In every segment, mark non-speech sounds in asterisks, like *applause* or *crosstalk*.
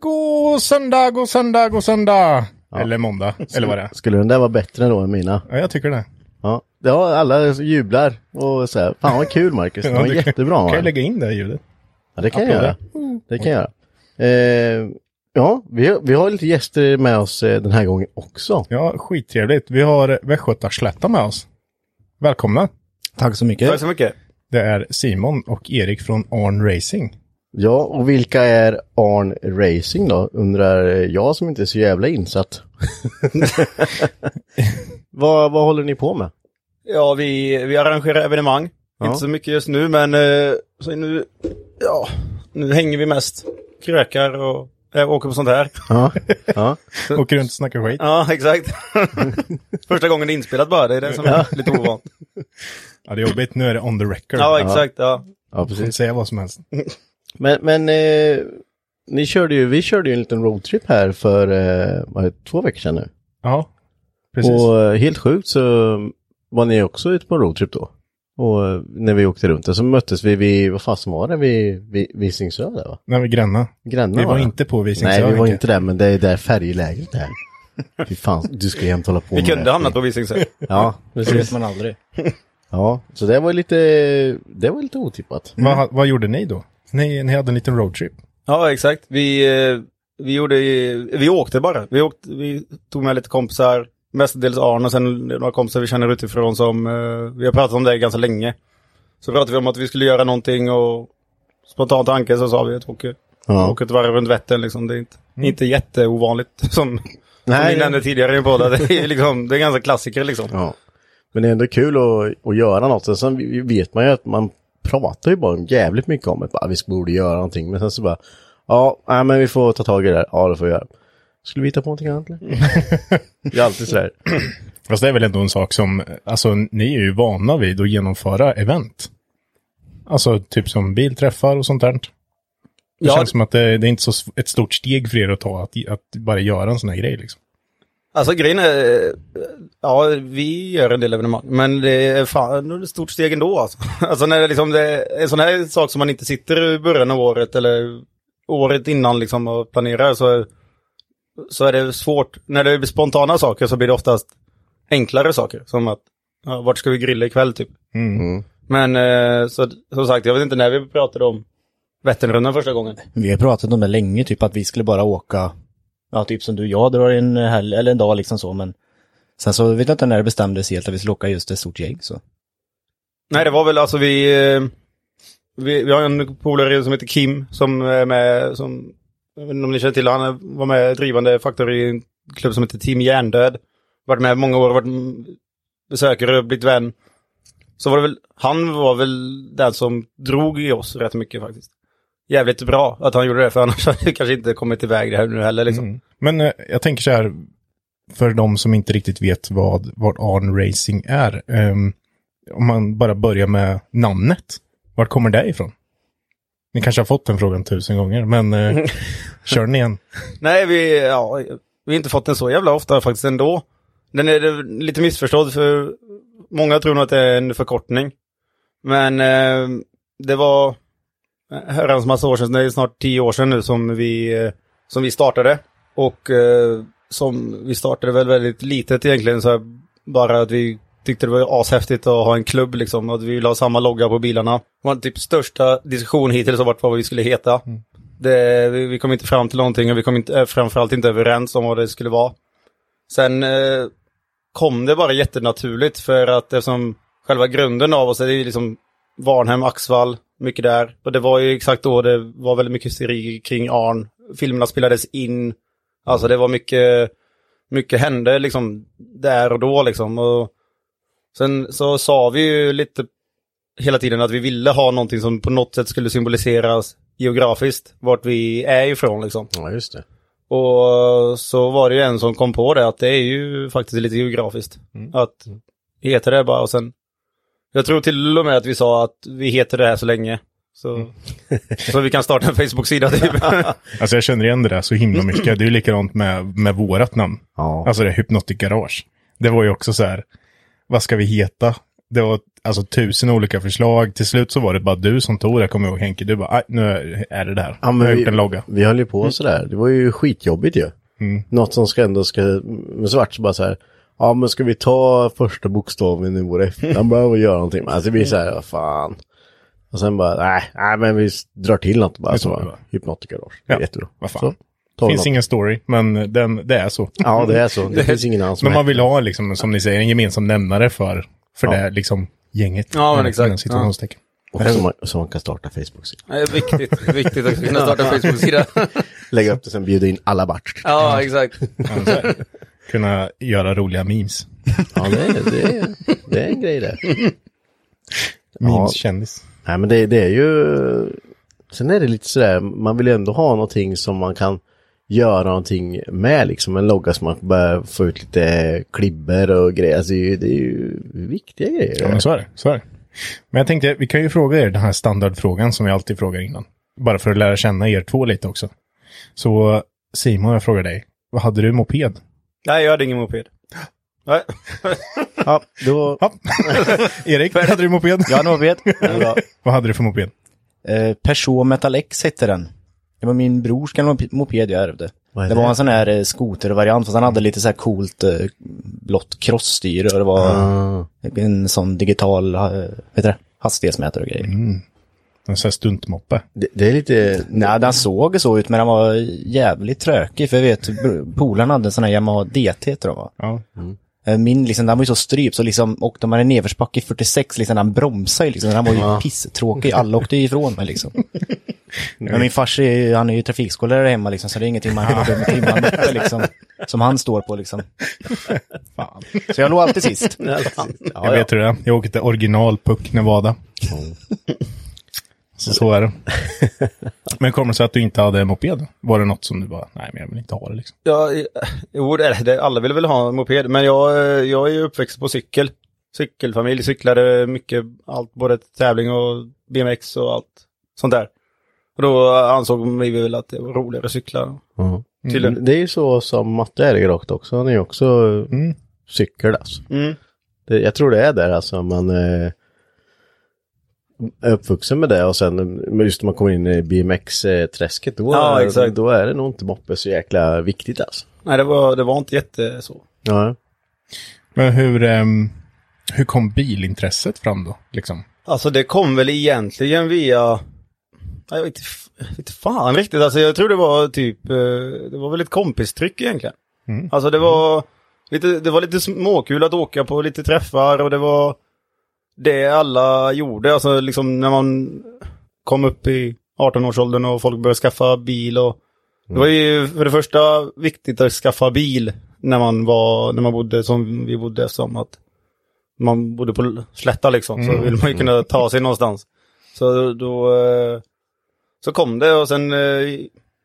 God söndag, god söndag, god söndag. Eller måndag, eller vad det är. Skulle den där vara bättre då än mina? Ja, jag tycker det. Ja, ja alla jublar och säger fan vad kul Marcus, *laughs* det var kan- jättebra. Kan va? jag lägga in det här ljudet? Ja, det kan jag göra. Det kan jag göra. Eh, ja, vi, har- vi har lite gäster med oss eh, den här gången också. Ja, skittrevligt. Vi har Västgötaslätta med oss. Välkomna. Tack så mycket. Tack så mycket. Det är Simon och Erik från Arn Racing. Ja, och vilka är Arn Racing då? Undrar jag som inte är så jävla insatt. *laughs* vad, vad håller ni på med? Ja, vi, vi arrangerar evenemang. Ja. Inte så mycket just nu, men eh, så nu, ja, nu hänger vi mest. Krökar och äh, åker på sånt här. Ja, *laughs* ja. Åker runt och snackar skit. Ja, exakt. *laughs* Första gången det är inspelat bara, det är det som är lite ovant. Ja, det är jobbigt. Nu är det on the record. Ja, exakt. Ja. ja precis. säga vad som helst. Men, men eh, ni körde ju, vi körde ju en liten roadtrip här för eh, två veckor sedan nu. Ja, precis. Och eh, helt sjukt så var ni också ute på en roadtrip då. Och eh, när vi åkte runt och så möttes vi vid, vad fasen var det, vid, vid Visingsö där va? När vi Gränna. Gränna Vi var det? inte på Visingsö. Nej, vi var inte där, men det är där färjelägret är. *laughs* Fy fan, du ska jämt hålla på Vi med kunde det. hamnat på Visingsö. Ja, Det vet precis. man aldrig. *laughs* Ja, så det var lite, det var lite otippat. Vad, vad gjorde ni då? Ni, ni hade en liten roadtrip. Ja, exakt. Vi, eh, vi gjorde, vi åkte bara. Vi, åkte, vi tog med lite kompisar, mestadels Arn och sen några kompisar vi känner utifrån som, eh, vi har pratat om det ganska länge. Så pratade vi om att vi skulle göra någonting och spontant tanke så sa vi att åker, Ja. åker ett varv runt Vättern liksom. Det är inte, inte jätteovanligt *laughs* som, som Nej, vi nämnde tidigare i båda. Det är liksom, det är ganska klassiker liksom. Ja. Men det är ändå kul att, att göra något. Och sen vet man ju att man pratar ju bara jävligt mycket om det. Bara, vi borde göra någonting. Men sen så bara, ja, nej, men vi får ta tag i det här. Ja, det får vi göra. Skulle vi hitta på någonting annat eller? *laughs* Det är alltid sådär. *clears throat* Fast det är väl ändå en sak som, alltså ni är ju vana vid att genomföra event. Alltså typ som bilträffar och sånt där. Det Ja. känns som att det, det är inte så ett stort steg för er att ta, att, att bara göra en sån här grej liksom. Alltså grejen är, ja vi gör en del evenemang, men det är fan ett stort steg ändå alltså. *laughs* Alltså när det liksom det är en sån här sak som man inte sitter i början av året eller året innan liksom och planerar så, så är det svårt. När det blir spontana saker så blir det oftast enklare saker. Som att, ja, vart ska vi grilla ikväll typ. Mm. Men eh, så, som sagt, jag vet inte när vi pratade om Vätternrundan första gången. Vi har pratat om det länge, typ att vi skulle bara åka, ja typ som du, jag drar en helg eller en dag liksom så, men sen så vet jag inte när det bestämdes helt att vi skulle åka just ett stort gäng så. Nej, det var väl alltså vi... eh, Vi, vi har en polare som heter Kim som är med, som... Jag vet inte om ni känner till han var med drivande faktor i en klubb som heter Team Hjärndöd. Varit med många år, varit besökare, blivit vän. Så var det väl, han var väl den som drog i oss rätt mycket faktiskt. jävligt bra att han gjorde det, för annars hade vi kanske inte kommit iväg det här nu heller liksom. Mm. Men eh, jag tänker så här, för de som inte riktigt vet vad, vad Arn Racing är. Eh, om man bara börjar med namnet. var kommer det ifrån? Ni kanske har fått den frågan tusen gånger, men eh, *laughs* kör den igen. *laughs* Nej, vi, ja, vi har inte fått den så jävla ofta faktiskt ändå. Den är lite missförstådd för många tror nog att det är en förkortning. Men eh, det var herrans massa år sedan, det är snart tio år sedan nu som vi, eh, som vi startade. Och eh, som vi startade väl väldigt litet egentligen, så här, bara att vi tyckte det var ashäftigt att ha en klubb liksom, och att vi ville ha samma logga på bilarna. Det var typ största diskussion hittills om vart vad vi skulle heta. Det, vi, vi kom inte fram till någonting och vi kom inte, eh, framförallt inte överens om vad det skulle vara. Sen eh, kom det bara jättenaturligt för att eftersom själva grunden av oss är ju liksom Varnhem, Axvall, mycket där. Och det var ju exakt då det var väldigt mycket hysteri kring Arn. Filmerna spelades in. Alltså det var mycket, mycket hände liksom där och då liksom. Och sen så sa vi ju lite hela tiden att vi ville ha någonting som på något sätt skulle symboliseras geografiskt, vart vi är ifrån liksom. Ja, just det. Och så var det ju en som kom på det att det är ju faktiskt lite geografiskt. Att heter det bara och sen Jag tror till och med att vi sa att vi heter det här så länge. Så, *laughs* så vi kan starta en Facebook-sida typ. *laughs* Alltså jag känner igen det där så himla mycket. Det är ju likadant med, med vårat namn. Ja. Alltså det Hypnotic Garage. Det var ju också så här, vad ska vi heta? Det var alltså tusen olika förslag. Till slut så var det bara du som tog det, kommer jag ihåg Henke. Du bara, "Aj, nu är det där. Ja, men jag vi, en logga. vi höll ju på sådär. Det var ju skitjobbigt ju. Något som ska ändå ska, men så vart det så bara så här. Ja men ska vi ta första bokstaven i vår efternamn vi göra någonting. Alltså det blir så här, vad fan. Och sen bara, nej, nej men vi drar till något bara. Så bara. Hypnotikerage. Ja, jättebra. vad fan. Så, Det finns ingen story, men den, det är så. Ja det är så. Det *laughs* finns ingen annan som Men man vill ha, liksom, som ni säger, en gemensam nämnare för, för Ja. det liksom gänget. Ja, men exakt. Situationstecken. Och så man, så man kan starta Facebook-sida. Det är viktigt, viktigt att kunna starta Facebook-sida. *laughs* Lägga upp det sen bjuda in alla vart. ja, exakt. Ja, så är det. Kunna göra roliga memes. Ja det är, det är, det är en grej det. Memes-kändis. Nej men det, det är ju, sen är det lite sådär, man vill ju ändå ha någonting som man kan göra någonting med liksom, en logga som man börjar få ut lite klibber och grejer. Alltså, det, är ju, det är ju viktiga grejer. Ja, men så är det. Så är det. Men jag tänkte, vi kan ju fråga er den här standardfrågan som vi alltid frågar innan. Bara för att lära känna er två lite också. Så Simon, jag frågar dig. Vad hade du moped? Nej, jag hade ingen moped. Nej. *laughs* Ja, då, Ja. *laughs* Erik, vad hade du moped? Jag hade moped. *laughs* Vad hade du för moped? Eh, Peugeot Metal X hette den. Det var min brors gamla mop- moped jag ärvde. Det det? var en sån här eh, skotervariant fast han hade lite så här coolt eh, blått crossstyre och det var Ah. en sån digital, eh, vad heter det, hastighetsmätare och grejer. En sån här stuntmoppe. Det, det är lite, Nej, den såg så ut men den var jävligt trökig för jag vet, polaren hade en sån här Yamaha DT heter de va? Ja. Eh, Min liksom, den var ju så strypt så liksom åkte man en nedförsbacke i 46 liksom, den bromsade ju liksom, den var ju pisstråkig, alla åkte ju ifrån mig liksom. *laughs* Men min farsa, är ju- han är ju trafikskolelärare hemma liksom, så det är ingenting man med timman uppe liksom. Som han står på liksom. Fan. Så jag låg alltid sist. *laughs* jag vet hur det är. Jag till original Puck Nevada. Så så är det. *laughs* Men kommer det sig att du inte hade moped? Var det något som du bara, nej men jag vill inte ha det liksom? Ja, *laughs* jo, det, det, alla vill väl ha en moped, men jag, jag är ju uppväxt på cykel. Cykelfamilj, cyklade mycket, allt, både tävling och BMX och allt sånt där. Och då ansåg vi väl att det var roligare att cykla. Ja. Tydligen. Det är ju så som Matte Äregrakt också. Han är ju också Mm. cykel alltså. Mm. Det, jag tror det är där alltså. Man eh, är uppvuxen med det och sen just när man kommer in i BMX-träsket då, Ja, är- exakt. då är det nog inte moppe så jäkla viktigt alltså. Nej, det var, det var inte jätte så. Ja. Men hur, ehm, hur kom bilintresset fram då? Liksom? Alltså det kom väl egentligen via, jag vet, inte f- jag vet inte fan riktigt, alltså jag tror det var typ, eh, det var väl ett kompistryck egentligen. Mm. Alltså det var lite, det var lite småkul att åka på lite träffar och det var det alla gjorde, alltså liksom när man kom upp i 18-årsåldern och folk började skaffa bil och det var ju för det första viktigt att skaffa bil när man var, när man bodde som vi bodde som att man bodde på slätta liksom, så vill man ju kunna ta sig någonstans. Så då, eh, så kom det och sen, eh,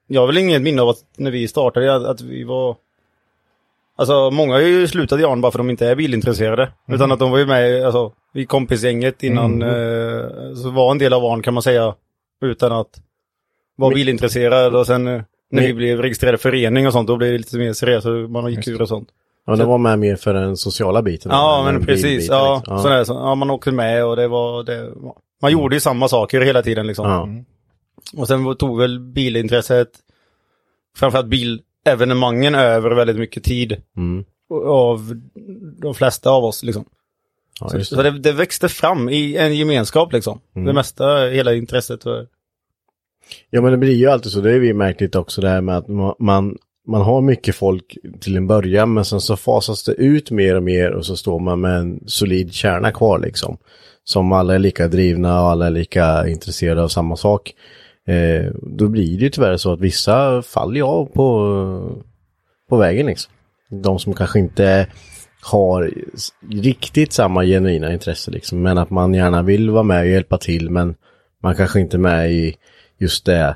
jag har väl inget minne av att när vi startade att vi var Alltså många har ju slutat i ARN bara för att de inte är bilintresserade. Utan att de var ju med alltså, i kompisgänget innan, eh, så var en del av ARN kan man säga. Utan att vara bilintresserad och sen eh, när vi blev registrerade förening och sånt, då blev det lite mer seriöst, man gick ur och sånt. Ja, det var med mer för den sociala biten. Ja, men precis. liksom. Ja, ja. Sådär, så, ja, man åkte med och det var, det, man gjorde ju samma saker hela tiden liksom. Ja. Och sen tog väl bilintresset, framförallt bilevenemangen över väldigt mycket tid. Mm. Av de flesta av oss liksom. Ja, så just så det. det, det växte fram i en gemenskap liksom. Mm. Det mesta, hela intresset. För, Ja men det blir ju alltid så, det är vi märkligt också det här med att ma- man, man har mycket folk till en början men sen så fasas det ut mer och mer och så står man med en solid kärna kvar liksom. Som alla är lika drivna och alla är lika intresserade av samma sak. Eh, då blir det ju tyvärr så att vissa faller av på, på vägen liksom. De som kanske inte har riktigt samma genuina intresse liksom. Men att man gärna vill vara med och hjälpa till men man kanske inte är med i just det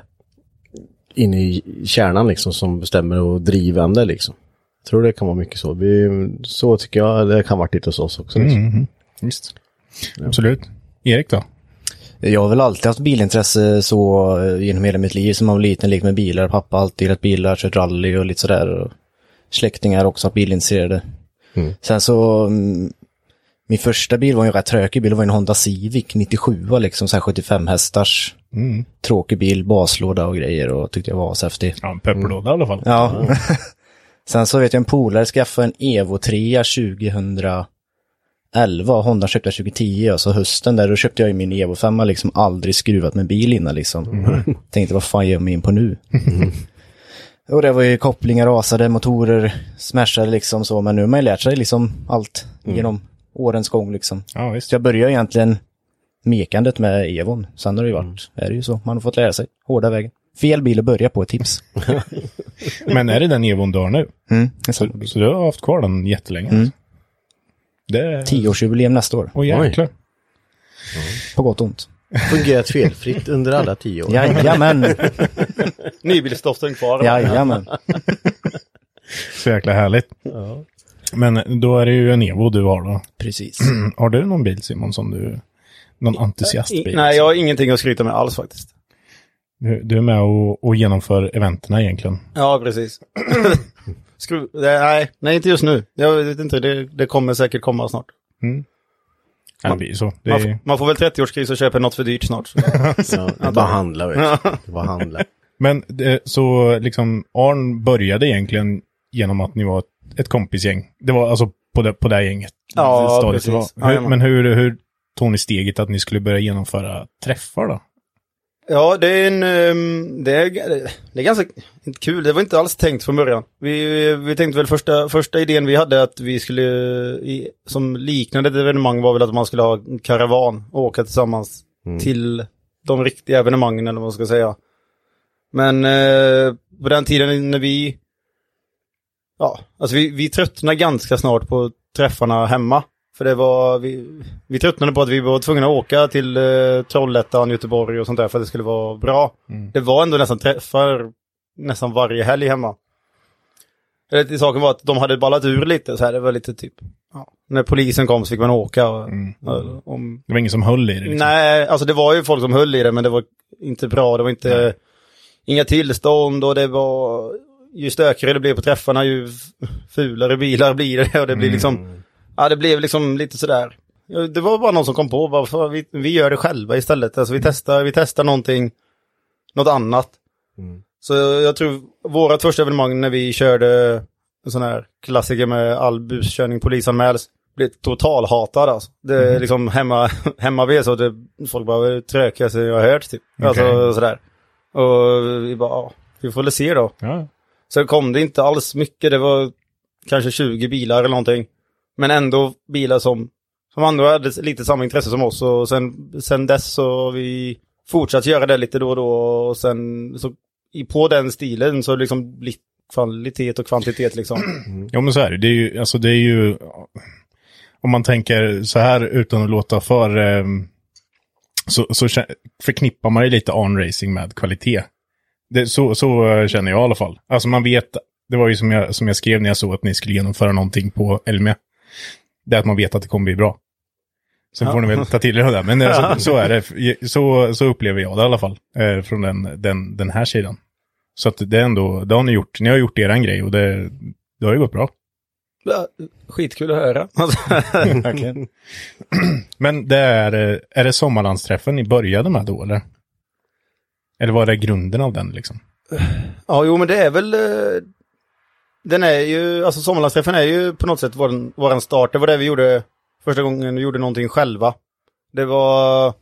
inne i kärnan liksom som bestämmer och drivande liksom. Jag tror det kan vara mycket så. Vi, så tycker jag det kan vara lite hos oss också. Liksom. Mm, Visst. Absolut. Erik då? Jag har väl alltid haft bilintresse så eh, genom hela mitt liv. Som man var liten, lekte med bilar. Pappa har alltid gillat bilar, kört rally och lite sådär. Släktingar också bilintresserade. Mm. Sen så, mm, min första bil var en rätt trökig bil. Det var en Honda Civic 97 liksom, så 75 hästars. Mm. Tråkig bil, baslåda och grejer och tyckte jag var ashäftig. Ja, en pepparlåda mm. i alla fall. Ja. *laughs* Sen så vet jag en polare skaffade en Evo 3 2000 11 Honda köpte jag 2010, alltså hösten där, då köpte jag ju min Evo 5, liksom aldrig skruvat med bil innan liksom. Mm. *laughs* Tänkte vad fan gör jag mig in på nu? Mm. Och det var ju kopplingar rasade, motorer smashade liksom så, men nu har man ju lärt sig liksom allt mm. genom årens gång liksom. Ja, visst. Så jag började egentligen mekandet med Evon, sen har det ju mm. varit, mm. är det ju så, man har fått lära sig hårda vägen. Fel bil att börja på, ett tips. *laughs* men är det den Evon du har nu? Mm, så, så, du har haft kvar den jättelänge? Mm. Alltså. Det är... Tioårsjubileum nästa år. Åh jäklar. På gott och ont. Fungerat felfritt under alla tio år. Jajamän. *laughs* Nybilsdoften kvar. Jajamän. *laughs* Så jäkla härligt. Men då är det ju en Evo du har då. Precis. *clears throat* Har du någon bil Simon som du... Någon entusiastbil? I, nej, jag har ingenting att skryta med alls faktiskt. Du, du är med och, och genomför eventerna egentligen. Ja, precis. *clears throat* Skru, nej, nej, inte just nu. Jag vet inte, det, det kommer säkert komma snart. Blir ju så. Det Man, f- man får väl 30-årskris och köper något för dyrt snart. Så. *laughs* Ja, bara handla vet du. Bara handla. Men eh, så liksom Arn började egentligen genom att ni var ett, ett kompisgäng. Det var alltså på det, på det här gänget. Ja, precis. Hur, men hur, hur tog ni steget att ni skulle börja genomföra träffar då? Ja, det är en... ehm, Det är, det är ganska kul. Det var inte alls tänkt från början. Vi, vi tänkte väl första, första idén vi hade att vi skulle, som liknande ett evenemang var väl att man skulle ha en karavan och åka tillsammans till de riktiga evenemangen eller vad man ska säga. Men eh, på den tiden när vi, ja, alltså vi, vi tröttnade ganska snart på träffarna hemma. För det var, vi, vi tröttnade på att vi var tvungna att åka till eh, Trollhättan, Göteborg och sånt där för att det skulle vara bra. Det var ändå nästan träffar nästan varje helg hemma. Eller saken var att de hade ballat ur lite så här, det var lite typ, ja, när polisen kom så fick man åka. Och, ja, om, Det var ingen som höll i det liksom. Nej, alltså det var ju folk som höll i det men det var inte bra. Det var inte, inga tillstånd och det var, ju stökigare det blev på träffarna ju fulare bilar blir det och det blir liksom, ja det blev liksom lite sådär. Det var bara någon som kom på, "Fan, vi, vi gör det själva istället. Alltså vi testar, vi testar någonting, något annat. Så jag tror vårat första evenemang när vi körde en sån här klassiker med all buskörning polisanmäls blev totalhatad alltså. Det är liksom hemma, *laughs* hemma vid så det, folk bara "Vad är det trökigaste jag har hört typ. Alltså Okej. sådär. Och vi bara, ja, vi får väl se då. Ja. Sen kom det inte alls mycket, det var kanske 20 bilar eller någonting. Men ändå bilar som, som andra hade lite samma intresse som oss och sen, sen dess så har vi fortsatt göra det lite då och då och sen så i, på den stilen så liksom blivit kvalitet och kvantitet liksom. *clears throat* Ja men så är det. Det är ju, alltså det är ju, om man tänker så här utan att låta för, eh, så, så förknippar man ju lite on-racing med kvalitet. Det, så, så eh, känner jag i alla fall. Alltså man vet, det var ju som jag, som jag skrev när jag såg att ni skulle genomföra någonting på Elmia. Det är att man vet att det kommer bli bra. Sen får ni väl ta till er av det. Men eh, så, är det. Så, så upplever jag det i alla fall. Eh, från den, den, den här sidan. Så att det är ändå, det har ni gjort. Ni har gjort er grej och det, det har ju gått bra. Ja, Skitkul att höra. *laughs* Men det är, eh, är det sommarlandsträffen ni började med då eller? Eller var det grunden av den liksom? Ja, jo men det är väl... Den är ju, alltså sommarlandsträffen är ju på något sätt våran, våran start. Det var det vi gjorde första gången vi gjorde någonting själva. Det var...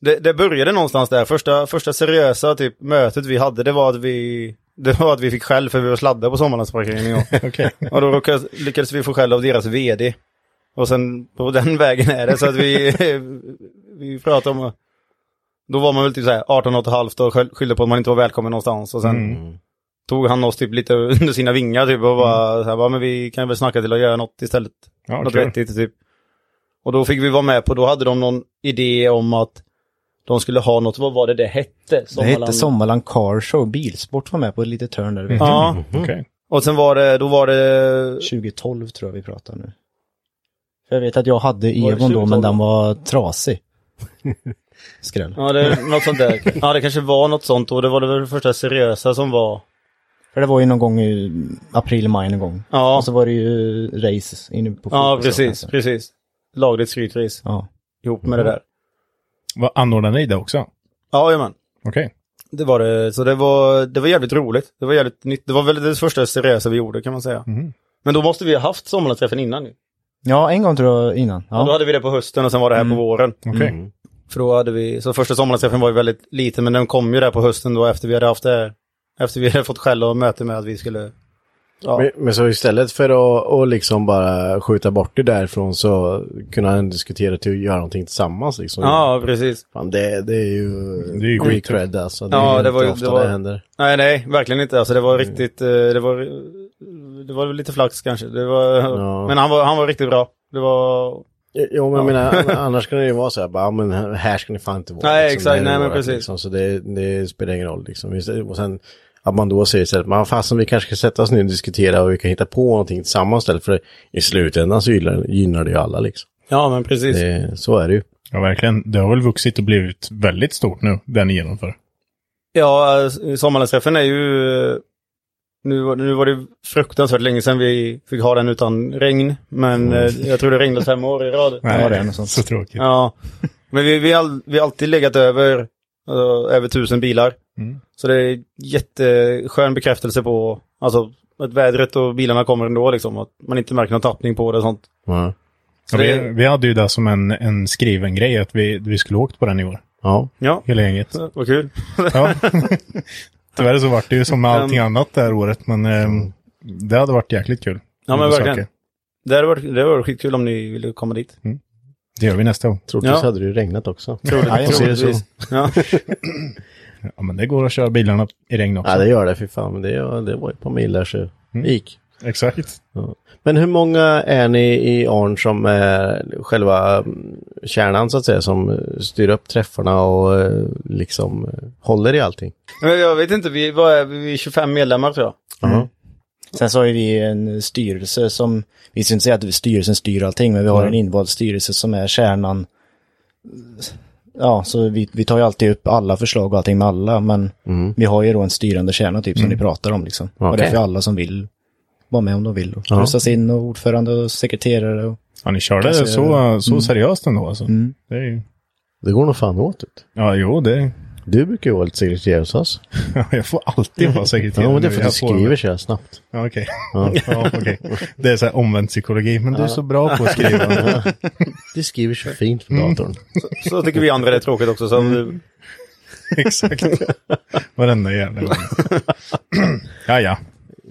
Det, det började någonstans där. Första, första seriösa typ mötet vi hade, det var att vi... Det var att vi fick skäll för vi var sladda på sommarlandsparkeringen. Och, *laughs* Okej. och då råkade, lyckades vi få skäll av deras vd. Och sen på den *laughs* vägen är det så att vi... *laughs* vi pratar om... Då var man väl typ såhär 18 och ett halvt och skyll- skyllde på att man inte var välkommen någonstans. Och sen Mm. Tog han oss typ lite under sina vingar typ och bara, så här, bara men vi kan väl snacka till att göra något istället. Ja, något kul. vettigt typ. Och då fick vi vara med på, då hade de någon idé om att de skulle ha något, vad var det det hette? Det hette Sommarland Car Show. Bilsport var med på ett litet hörn där. Vet. Ja, Okej. och sen var det, då var det, 2012 tror jag vi pratar nu. För jag vet att jag hade Evon då, 2012? men den var trasig. *laughs* Skräll. ja det, något sånt där. Ja det kanske var något sånt och det var det väl det första seriösa som var. För det var ju någon gång i april, maj någon gång. Ja, Och så var det ju race inne på ja precis, sen. precis. Lagligt skrytrace Ja. ihop med det där. Vad anordnade ni det också? Ja, jajamän. Okej. Det var det, så det var, det var jävligt roligt. Det var jävligt nytt. Det var väl det första seriösa vi gjorde kan man säga. Mhm. Men då måste vi ha haft sommarlandsträffen innan ju. ja, en gång tror jag innan. Ja. Då hade vi det på hösten och sen var det här på våren. Okej. För då hade vi, så första sommarlandsträffen var ju väldigt liten men den kom ju där på hösten då efter vi hade haft det. Efter vi *laughs* hade fått skäll och möte med att vi skulle... Ja, Men, men så istället för att och liksom bara skjuta bort det därifrån så kunde han diskutera till att göra någonting tillsammans liksom. ja precis. Fan, det, det är ju, Det är ju great cred alltså. Det Ja, är det var ju- det var- det händer. Nej, nej, verkligen inte. Alltså det var riktigt, eh, det var, det var lite flax kanske. Det var, Ja. men han var, han var riktigt bra. Det var, Jo, men jag menar, *laughs* annars kan det ju vara så här, bara, men här ska ni fan inte vara. Nej, liksom, exakt. Nej, men precis. Liksom, så det, det spelar ingen roll liksom. Och sen att man då säger istället, men fasen vi kanske ska sätta oss ner och diskutera och vi kan hitta på någonting tillsammans istället. För i slutändan så gynnar, gynnar det ju alla liksom. ja men precis. Det, så är det ju. Ja, verkligen. Det har väl vuxit och blivit väldigt stort nu, det ni genomför. Ja, sommarlandsträffen är ju... Nu, var- nu var det fruktansvärt länge sedan vi fick ha den utan regn. Men eh, jag tror det regnade fem år i rad. *laughs* Ja, det är. Så tråkigt. Ja. Men vi, vi, har all, vi har alltid legat över, eh, över tusen bilar. Mm. Så det är jätteskön bekräftelse på alltså, att vädret och bilarna kommer ändå liksom. Att man inte märker någon tappning på det och sånt. Ja. Så Ja, det, vi, vi hade ju det som en, en skriven grej, att vi, vi skulle åkt på den i år. Ja. ja, Hela gänget. vad kul. Ja. *laughs* Tyvärr så vart det ju som med allting annat det här året, men ehm, det hade varit jäkligt kul. Ja men verkligen. Det hade varit, det hade varit skitkul om ni ville komma dit. Det gör vi nästa gång. Troligtvis Ja. hade det ju regnat också. Ja, troligtvis. Ja. Ja, men det går att köra bilarna i regn också. Ja, det gör det, för fan. Men det, det var ett par mil där så det gick. Exakt. Men hur många är ni i Arn som är själva mm, kärnan så att säga, som styr upp träffarna och eh, liksom eh, håller i allting? Men jag vet inte, vi, vad är, vi är 25 medlemmar tror jag. Ja. Sen så har ju vi en styrelse som, vi ska inte säga att styrelsen styr allting, men vi har en invald styrelse som är kärnan. Ja, så vi, vi tar ju alltid upp alla förslag och allting med alla, men Mm. vi har ju då en styrande kärna typ som ni pratar om liksom. Och Okej. därför alla som vill vara med om de vill. Och Ja. röstas in och ordförande och sekreterare och... Ja, ni körde Kanske- så, så seriöst ändå alltså. Mm. Det är ju... Det går nog fan åt ut. Ja, jo, det... Du brukar ju vara lite sekreterare hos oss. *laughs* jag får alltid vara sekreterare. Ja, men det är för att du skriver så här snabbt. Ja, okej. *laughs* Ja. okej. Det är så här omvänd psykologi, men du är så bra på att skriva. *laughs* Du skriver så fint för datorn. Så tycker vi andra det är tråkigt också. Så Exakt. Varenda jävla gång. *clears throat* ja, ja.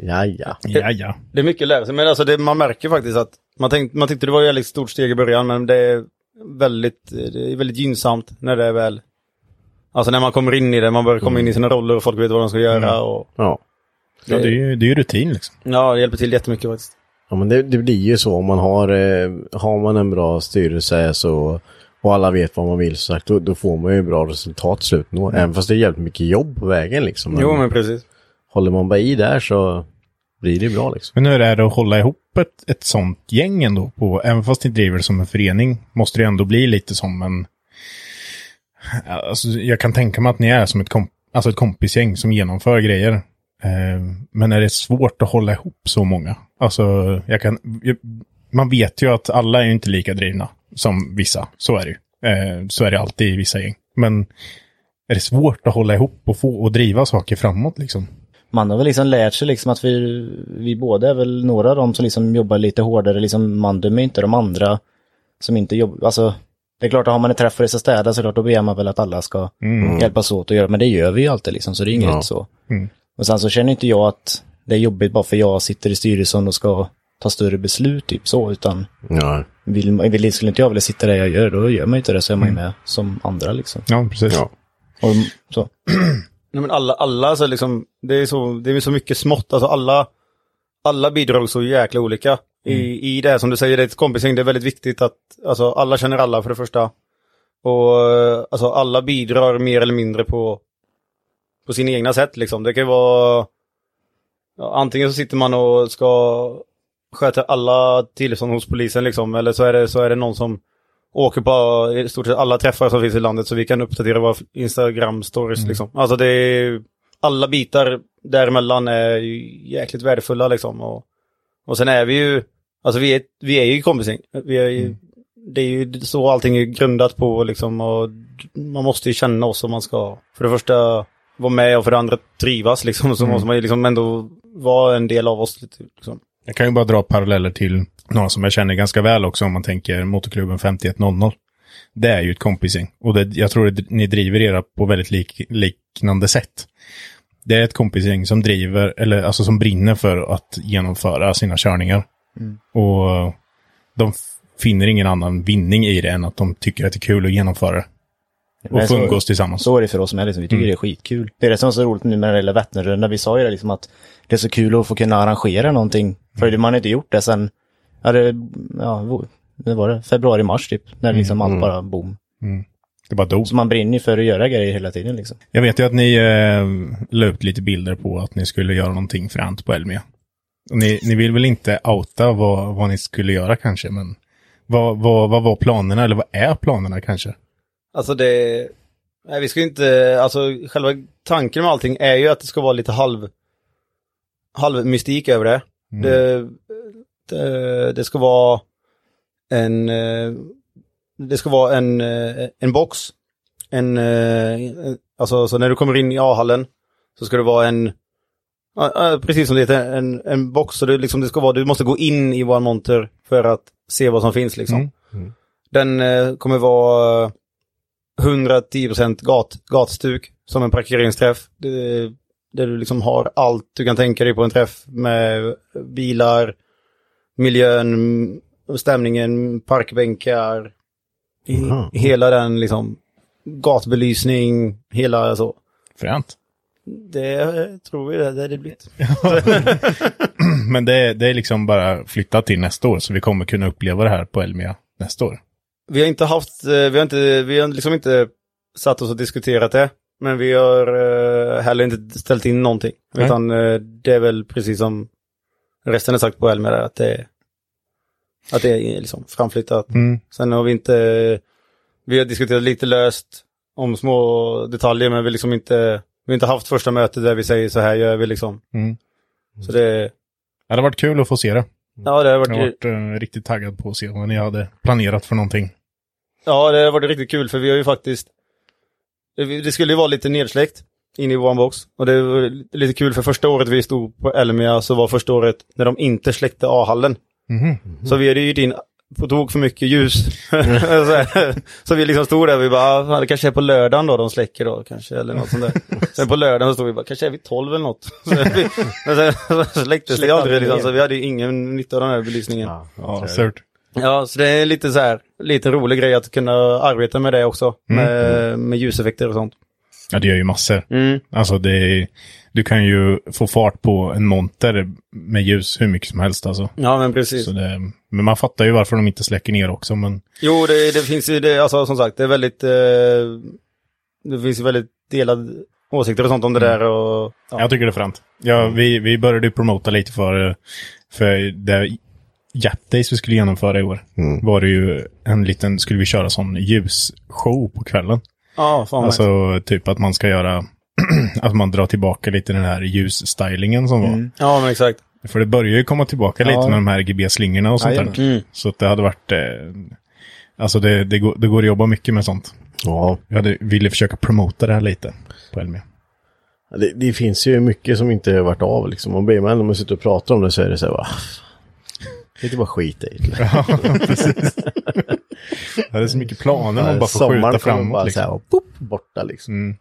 Ja, ja. Ja, ja. Det är mycket att lära sig. Men alltså det, man märker faktiskt att man, tänkt, man tyckte det var ett väldigt stort steg i början. Men det är väldigt, det är väldigt gynnsamt när det är väl... Alltså när man kommer in i det, man börjar komma in i sina roller och folk vet vad de ska göra. Och, Ja. ja det, är ju, det är rutin liksom. ja, det hjälper till jättemycket faktiskt. Ja men det, det blir ju så om man har, eh, har man en bra styrelse så och alla vet vad man vill så sagt, då, då får man ju bra resultat till slut. Mm. Även fast det är jävligt mycket jobb på vägen liksom. Jo, men precis. Håller man bara i där så blir det bra liksom. Men hur är det att hålla ihop ett, ett sånt gäng ändå? På, även fast ni driver det som en förening måste det ändå bli lite som en... Alltså, jag kan tänka mig att ni är som ett, komp alltså ett kompisgäng som genomför grejer. Eh, men är det svårt att hålla ihop så många? Alltså, jag kan... Jag, man vet ju att alla är inte lika drivna som vissa. Så är det ju. Eh, så är det alltid i vissa gäng. Men är det svårt att hålla ihop och få och driva saker framåt liksom? man har väl liksom lärt sig liksom att vi, vi båda är väl några av dem som liksom jobbar lite hårdare, liksom man dömer inte de andra som inte jobbar, alltså det är klart att har man en träff för att städa så klart då begär man väl att alla ska Mm. hjälpas åt och göra, men det gör vi ju alltid liksom, så det är inget Ja. så. Mm. Och sen så känner inte jag att det är jobbigt bara för jag sitter i styrelsen och ska ta större beslut typ så, utan Ja. vill, vill, skulle inte jag vilja sitta där jag gör, då gör man ju inte det, så är man ju med som andra liksom. Ja, precis. Ja. Och så. *clears throat* Nej, men alla, alla så liksom, det är så, det är så mycket smått, alltså alla, alla bidrar så jäkla olika. I, I det som du säger, det är ett kompisgäng, det är väldigt viktigt att, alltså alla känner alla för det första. Och eh, alltså alla bidrar mer eller mindre på, på sina egna sätt liksom. Det kan ju vara, ja, antingen så sitter man och ska sköta alla tillstånd hos polisen liksom, eller så är det, så är det någon som åker på i stort sett alla träffar som finns i landet så vi kan uppdatera våra Instagram-stories liksom. Alltså det är, alla bitar däremellan är jäkligt värdefulla liksom. Och, och sen är vi ju, alltså vi är, vi är ju kompisgäng. Vi är ju, Det är ju så allting är grundat på liksom och man måste ju känna oss om man ska, för det första vara med och för det andra trivas liksom. Så måste man ju liksom ändå vara en del av oss. Liksom. Jag kan ju bara dra paralleller till några som jag känner ganska väl också om man tänker Motorklubben 5100. Det är ju ett kompisgäng och det, jag tror att ni driver era på väldigt lik, liknande sätt. Det är ett kompisgäng som driver, eller alltså som brinner för att genomföra sina körningar. Och de finner ingen annan vinning i det än att de tycker att det är kul att genomföra det. Och Men få umgås tillsammans. Så är det för oss med, liksom. vi tycker Mm. det är skitkul. Det är det som är så roligt nu när det gäller Vätternrundan. Vi sa ju det liksom att det är så kul att få kunna arrangera någonting. För Mm. man har inte gjort det sen, ja det, ja, det var det, februari, mars typ. När liksom allt bara boom. Det bara dog. Så man brinner ju för att göra grejer hela tiden liksom. Jag vet ju att ni eh, la ut lite bilder på att ni skulle göra någonting fränt på Elmia. Ni, ni vill väl inte outa vad, vad ni skulle göra kanske, men vad, vad, vad var planerna, eller vad är planerna kanske? Alltså det, nej vi ska inte, alltså själva tanken med allting är ju att det ska vara lite halv, halv mystik över det. Det, det. Det ska vara en, det ska vara en, en box. En, eh, alltså så när du kommer in i A-hallen så ska det vara en, ja, precis som det heter, en, en box. Så det, liksom, det ska vara, du måste gå in i vår monter för att se vad som finns liksom. Mm. Den eh, kommer vara 110% gat, gatstuk som en parkeringsträff. Det, där du liksom har allt du kan tänka dig på en träff med bilar, miljön, stämningen, parkbänkar. Aha. Hela den liksom gatbelysning, hela så. Fränt. Det tror vi det, är det blivit. *laughs* Men det, det är liksom bara flyttat till nästa år, så vi kommer kunna uppleva det här på Elmia nästa år. Vi har inte haft, eh, vi har inte, vi har liksom inte satt oss och diskuterat det. Men vi har eh, heller inte ställt in någonting. Nej. Utan eh, det är väl precis som resten är sagt på Elmer, att det, att det är liksom framflyttat. Mm. Sen har vi inte, vi har diskuterat lite löst om små detaljer, men vi liksom inte, vi har inte haft första mötet där vi säger så här gör vi liksom. Mm. Så det, Det hade varit kul att få se det. ja det har Jag har varit, varit eh, riktigt taggad på att se vad ni hade planerat för någonting. Ja, det har varit riktigt kul för vi har ju faktiskt... Det skulle ju vara lite nedsläckt in i våran box. Och det var lite kul för första året vi stod på Elmia så var första året när de inte släckte A-hallen. Mhm. Så vi hade ju in på tok för mycket ljus. *laughs* så, så vi liksom stod där och vi bara, "Ah, fan, det kanske är på lördagen då de släcker då kanske eller något sånt där. *laughs* Sen på lördagen så stod vi bara, kanske är vi 12 eller något. *laughs* Så vi, men sen så släcktes det aldrig liksom, så vi hade ju ingen nytta av den här belysningen. Ja, Ja, surt. Ja, så det är lite så här, lite rolig grej att kunna arbeta med det också. Med, med ljuseffekter och sånt. Ja, det gör ju massor. Mm. Alltså det är, du kan ju få fart på en monter med ljus hur mycket som helst alltså. Ja, men precis. Så det, men man fattar ju varför de inte släcker ner också, men Jo, det, det finns ju, det, alltså som sagt, det är väldigt, eh, det finns ju väldigt delade åsikter och sånt om det där och... Ja. jag tycker det är fränt. Ja, vi, vi började ju promota lite för, för det Jap Days vi skulle genomföra i år. Var det ju en liten, skulle vi köra sån ljusshow på kvällen. Ja, fan alltså, Alltså typ att man ska göra, *clears throat* att man drar tillbaka lite den här ljusstylingen som var. Ja, men exakt. För det börjar ju komma tillbaka lite Ja. med de här RGB-slingorna och sånt Jajamän. där. Mm. Så att det hade varit, eh, alltså det, det, går, det går att jobba mycket med sånt. Ja, Jag hade, ville försöka promota det här lite på Elmia. det, det finns ju mycket som inte har varit av liksom. Och blir man ändå man sitter och pratar om det så är det så här, va. Det är bara skit i det. Ja, *laughs* precis. det är så mycket planer man bara får Sommaren skjuta kommer framåt. bara så Liksom. här, boop, borta liksom. Mm.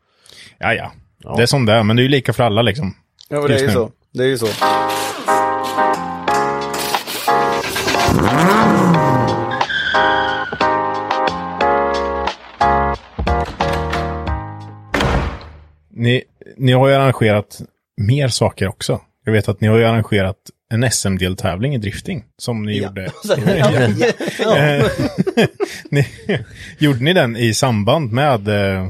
Ja, ja. Ja. Det är som det är, men det är ju lika för alla liksom. Ja, det är ju så. Det är ju så. Ni, ni har ju arrangerat mer saker också. Jag vet att ni har ju arrangerat en SM-deltävling i drifting. Som ni gjorde. *laughs* Eh, *laughs* ni, gjorde ni den i samband med eh,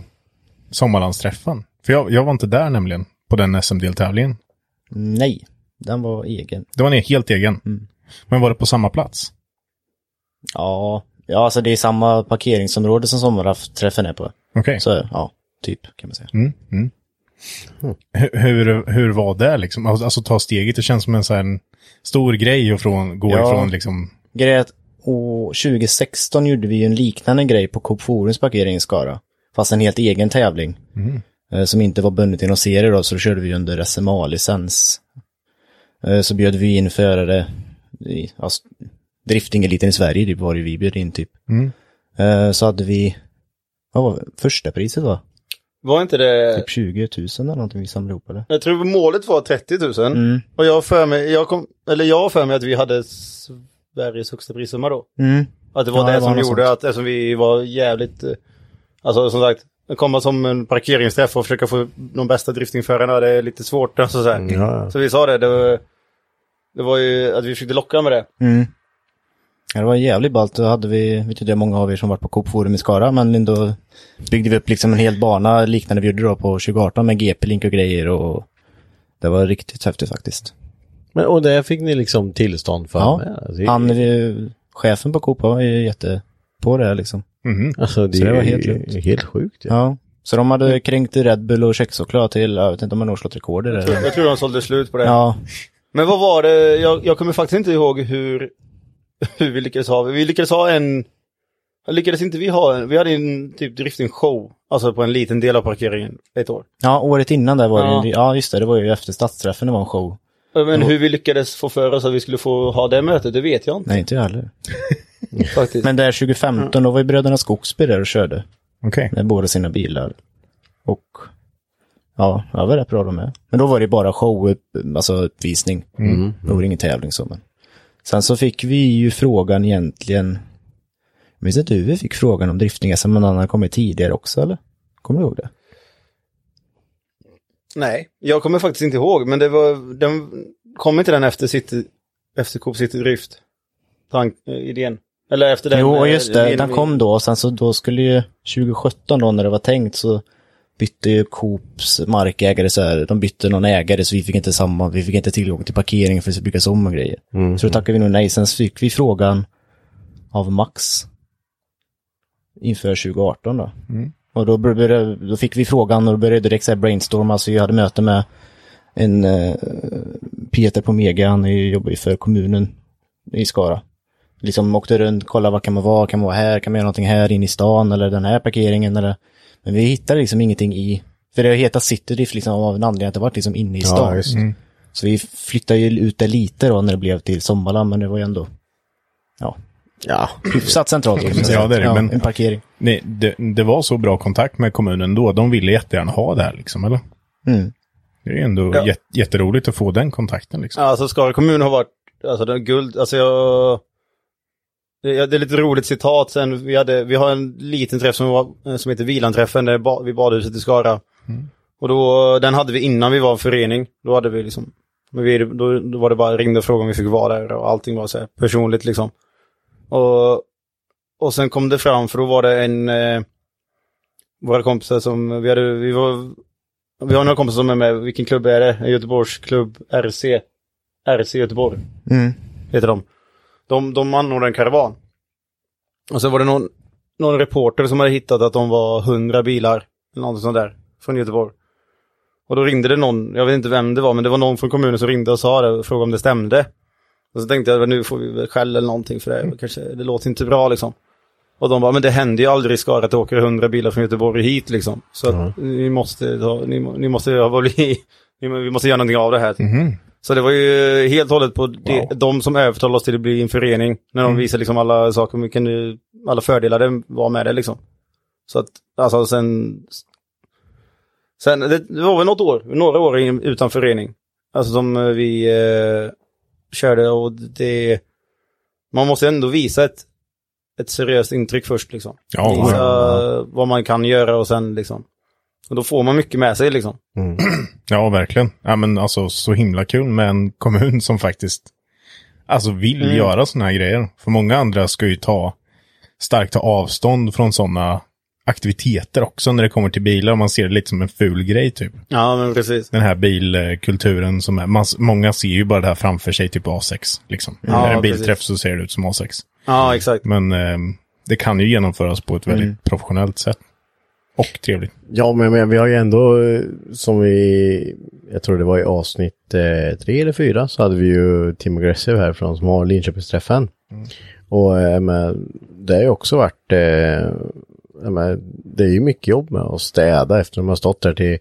Sommarlandsträffen? För jag, jag var inte där nämligen, på den SM-deltävlingen. Nej, den var egen. Det var ni helt egen. Mm. Men var det på samma plats? Ja, ja alltså det är samma parkeringsområde som sommarträffen är på. Okej. Så ja, typ kan man säga. Mm, mm. Hur, hur, hur var det liksom? Alltså, alltså ta steget, det känns som en sån här stor grej att från, gå Ja. ifrån liksom. Grejen år 2016 gjorde vi ju en liknande grej på Coop Forums parkering i Skara. Fast en helt egen tävling. Eh, Som inte var bundet till någon serie då, så då körde vi under SMA-licens. Eh, Så bjöd vi in förare, i, alltså, driftingeliten i Sverige, det var det vi bjöd in typ. Mm. Eh, Så hade vi, vad var det? första priset var? Var inte det... Typ 20 000 eller någonting vi samlade ihop eller? Jag tror målet var 30 000. Mm. Och jag för mig, jag kom, eller jag för mig att vi hade Sveriges högsta prissumma då. Mm. Att det var Ja, det det var som gjorde sånt. att eftersom vi var jävligt, eh, alltså som sagt, komma som en parkeringsträff och försöka få de bästa driftingförarna, det är lite svårt. Alltså, så, här. Ja, så vi sa det, det var, det var ju att vi försökte locka med det. Mm. Ja, det var jävligt ballt. Då hade vi, vet inte hur många av er som varit på Coop Forum i Skara, men ändå byggde vi upp liksom en hel bana liknande vi gjorde då på 2018 med GP-link och grejer och det var riktigt häftigt faktiskt. Men och det fick ni liksom tillstånd för? Ja, med? Alltså, Han, eh, chefen på Coop var ju jätte på det här liksom. Mhm. Alltså det, Så det var helt lugnt. helt sjukt. Ja. Ja. Så de hade kränkt Red Bull och kexchoklad till, jag vet inte om man har slått rekord i det. eller? Jag tror de sålde slut på det. Ja, Men vad var det, jag, jag kommer faktiskt inte ihåg hur, hur vi lyckades ha, vi lyckades ha en, lyckades inte vi ha en, vi hade en typ drifting-show, alltså på en liten del av parkeringen, ett år. ja året innan där var det, Ja. en- ja just det, det var ju efter stadsträffen det var en show. Men hur vi lyckades få för oss att vi skulle få ha det mötet, det vet jag inte Nej, inte jag heller. *laughs* faktiskt. Men där 2015, då var ju bröderna Skogsby där och körde. Okej. med båda sina bilar. Och ja, det var rätt bra de med. Men då var det bara show, alltså uppvisning. Mm. Då var det ingen tävling så. Men. Sen så fick vi ju frågan egentligen, jag minns inte hur vi fick frågan om drifting men han har kommit tidigare också eller? Kommer du ihåg det? Nej, jag kommer faktiskt inte ihåg, men det var, den, kom inte den efter City, efter Coop City Drift? Tank, eh, idén. Eller efter den. jo, och eh, just det, den vi- kom då och sen så då skulle ju 2017 då när det var tänkt så bytte ju Coops markägare så här, de bytte någon ägare så vi fick inte samma, vi fick inte tillgång till parkering för att byggas om och grejer. Så då tackade vi nog nej. Sen fick vi frågan av Max inför 2018 då. Och då, började, då fick vi frågan och då började direkt så här brainstorma. Alltså jag hade möte med en eh, Peter på Mega, han jobbar ju för kommunen i Skara. Liksom åkte runt, kollade vad kan man vara, kan man vara här, kan man göra någonting här inne i stan eller den här parkeringen eller. Men vi hittade liksom ingenting i, för det heter Citydrift liksom av en anledning att det var liksom inne i stan. Ja, just det. Så vi flyttade ju ut det lite då när det blev till Sommarland, men det var ju ändå, ja, Ja. hyfsat centralt. kan man säga. Ja, det är det, men- En parkering. Nej, det, det var så bra kontakt med kommunen då. De ville jättegärna ha det här liksom, eller? Mm. Det är ändå Ja. jät, jätteroligt att få den kontakten liksom. Ja, Alltså Skara kommun har varit, alltså är guld, alltså jag... Det, är lite roligt citat sen, vi, hade, vi har en liten träff som, var, som heter Vilanträffen, det är ba, vid badhuset i Skara. Och då, den hade vi innan vi var en förening. Då hade vi liksom, men vi, då, då var det bara ringde och frågade om vi fick vara där och allting var så här personligt liksom. Och, och sen kom det fram för då var det en, eh, våra kompisar som, vi hade, vi var, vi har några kompisar som är med, vilken klubb är det? Göteborgs klubb RC. RC Göteborg Mm. heter de. De, de anordnade en karavan. Och så var det någon, någon reporter som hade hittat att de var hundra bilar, eller något sånt där, från Göteborg. Och då ringde det någon, jag vet inte vem det var, men det var någon från kommunen som ringde och sa det och frågade om det stämde. Och så tänkte jag, nu får vi väl skäll eller någonting för det, kanske, det låter inte bra liksom. Och de bara, men det händer ju aldrig i Skara att det åker hundra bilar från Göteborg hit liksom. Så att ni måste, ta, ni, ni måste, ja, bli, ni, vi måste göra någonting av det här. Mhm. Så det var ju helt och hållet på det, de som övertalade oss till att bli en förening. När de visade liksom alla saker, vilken, alla fördelar det var med det liksom. Så att, alltså sen... Sen, det, det var väl något år, några år in, utan förening. Alltså som eh, vi eh, körde och det... Man måste ändå visa ett, ett seriöst intryck först liksom. Ja, visa ja. vad man kan göra och sen liksom. Och då får man mycket med sig liksom. *clears throat* Ja, verkligen. Ja, men alltså så himla kul med en kommun som faktiskt alltså vill Mm. göra sådana här grejer. För många andra ska ju ta starkt ta avstånd från sådana aktiviteter också när det kommer till bilar. Man ser det lite som en ful grej typ. Ja, men precis. Den här bilkulturen som är, man, många ser ju bara det här framför sig, typ A6. Liksom. Ja, när en bilträff så ser det ut som A6. Ja, exakt. Men eh, det kan ju genomföras på ett väldigt Mm. professionellt sätt. Och trevligt. Ja, men, men vi har ju ändå, som vi, jag tror det var i avsnitt eh, tre eller fyra, så hade vi ju Tim Aggressive härifrån som har Linköpingsträffen. Och eh, men, det har ju också varit, eh, men, det är ju mycket jobb med att städa efter att man har stått där till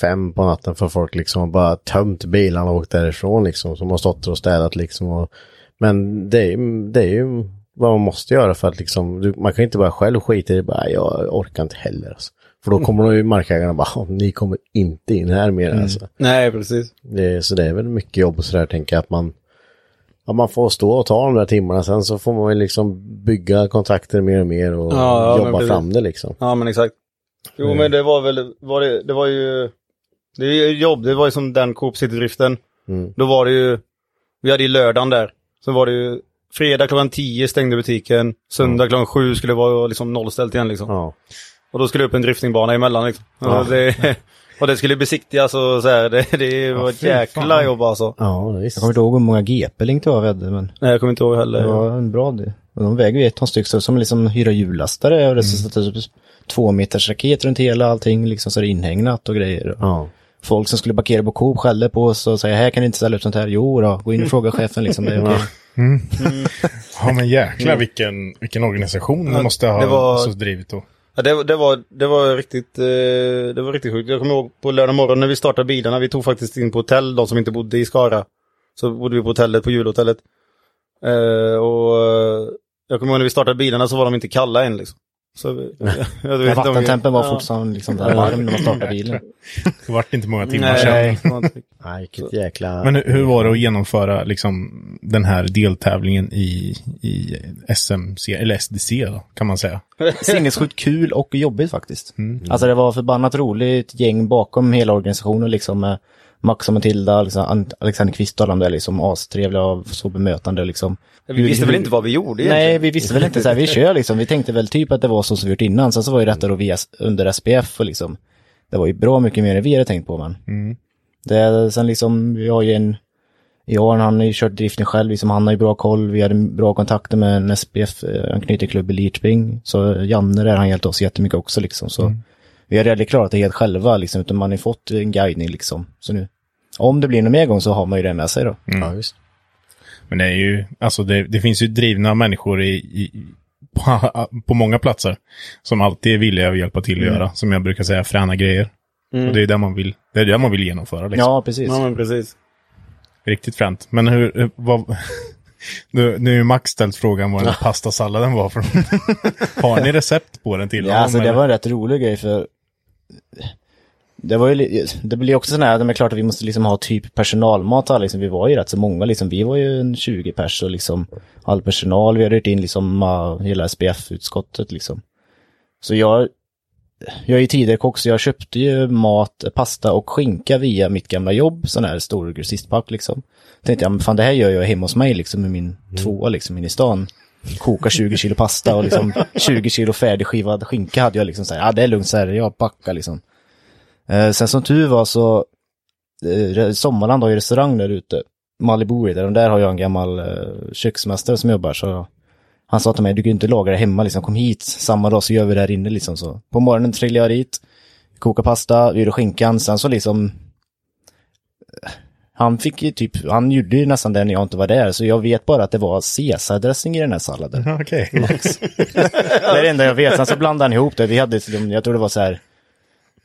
fem på natten för folk liksom har bara tömt bilarna och åkt därifrån liksom. Som har stått och städat liksom. Och, men det är, det är ju vad man måste göra för att liksom, du, man kan inte bara själv skita i det, bara jag orkar inte heller. Alltså. För då kommer de ju markägarna bara, "Åh, ni kommer inte in här mer alltså. Nej, precis. Det, så det är väl mycket jobb och sådär, tänker jag att man, ja, man får stå och ta de där timmarna, sen så får man väl liksom bygga kontakter mer och mer och Ja, ja, jobba fram det liksom. Ja, men exakt. Jo, men det var väl, var det, det var ju, det är ju jobb, det var ju som den Coop City-driften. Mm. Då var det ju, vi hade ju lördagen där. Så var det ju, fredag klockan 10 stängde butiken, söndag klockan 7 skulle det vara liksom nollställt igen liksom. Ja. Och då skulle det upp en driftingbana emellan liksom. Ja. Och, det, *laughs* och det skulle besiktigas och så här, det, det var ett fy jäkla fan. jobb alltså. Ja, visst. Jag kommer inte ihåg hur många GP-link det var vi hade, men Nej, jag kommer inte ihåg heller. det var en bra del. De väger ju ett ton styck, så som liksom hyra hjullastare och det satt det typ två meters raket runt hela allting, liksom så är det inhägnat och grejer. Ja. Folk som skulle parkera på Coop skällde på oss och säger här kan ni inte ställa upp sånt här. Jo då, gå in och fråga chefen liksom. Det *laughs* är okej. Ja men jäklar vilken, vilken organisation Ja, det måste ha det var- så drivit då. Ja, det, det, var, det var riktigt, eh, det var riktigt sjukt. Jag kommer ihåg på lördag morgon när vi startade bilarna, vi tog faktiskt in på hotell, de som inte bodde i Skara. Så bodde vi på hotellet, på julhotellet. Eh, och eh, jag kommer ihåg när vi startade bilarna så var de inte kalla än liksom. Så, *laughs* jag, *laughs* jag vet vattentempen var Ja. fortfarande liksom där varm när man startade *laughs* bilen. Det vart inte många timmar Nej, sedan. Nej, vilket jäkla... Men hur, hur var det att genomföra liksom den här deltävlingen i, i SMC, eller SDC då, kan man säga? Sinnessjukt kul och jobbigt faktiskt. Mm. Alltså det var förbannat roligt gäng bakom hela organisationen liksom med Max och Matilda, liksom, Alexander Kvist och alla de där liksom astrevliga och så bemötande liksom. Vi visste väl inte vad vi gjorde Nej, egentligen. vi visste väl inte så här, vi kör liksom. Vi tänkte väl typ att det var så som vi gjort innan. Sen så var ju detta då via, under SPF och liksom. Det var ju bra mycket mer än vi hade tänkt på men. Mm. Det, sen liksom, vi har ju en, i Arn, han har ju kört driften själv, liksom, han har ju bra koll. Vi hade bra kontakter med en SPF-anknuten klubb i Lidköping. Så Janne där, han hjälpte oss jättemycket också liksom. Så vi har aldrig klarat det helt själva liksom, utan man har ju fått en guidning liksom. Så nu, om det blir någon mer gång så har man ju det med sig då. Ja, visst. Men det är ju, alltså det, det finns ju drivna människor i, i på, *laughs* på många platser som alltid är villiga att hjälpa till att Mm. göra, som jag brukar säga, fräna grejer. Och det är det man vill, det är det man vill genomföra liksom. Ja, precis. Ja, men precis. Riktigt fränt. Men hur, hur- vad, *laughs* nu, nu är ju Max ställt frågan vad den pastasalladen var för *laughs* Har ni recept på den till Ja, alltså det eller? var en rätt rolig grej för det var ju, det blir också sån här, det är klart att vi måste liksom ha typ personalmat liksom, vi var ju rätt så många liksom, vi var ju en 20 pers och liksom all personal, vi hade hyrt in liksom uh, hela SPF-utskottet liksom. Så jag jag är ju tidigare kock så jag köpte ju mat, pasta och skinka via mitt gamla jobb, sån här stor grossistpack liksom. Tänkte jag, men fan det här gör jag hemma hos mig liksom med min tvåa liksom inne i stan. Koka 20 kilo pasta och liksom 20 kilo färdigskivad skinka hade jag liksom så här, ja det är lugnt så här, jag packar liksom. Eh, sen som tur var så, eh, Sommarland har ju restaurang där ute, Malibu där, och där har jag en gammal eh, köksmästare som jobbar så han sa till mig, du kan ju inte laga det hemma liksom, kom hit samma dag så gör vi det här inne liksom så. På morgonen trillade jag dit, kokade pasta, vi gjorde skinkan, sen så liksom eh, han fick ju typ, han gjorde ju nästan det när jag inte var där, så jag vet bara att det var caesardressing i den här salladen. Okej. *laughs* Det är det enda jag vet. Sen så blandade han ihop det. Vi hade, jag tror det var så här,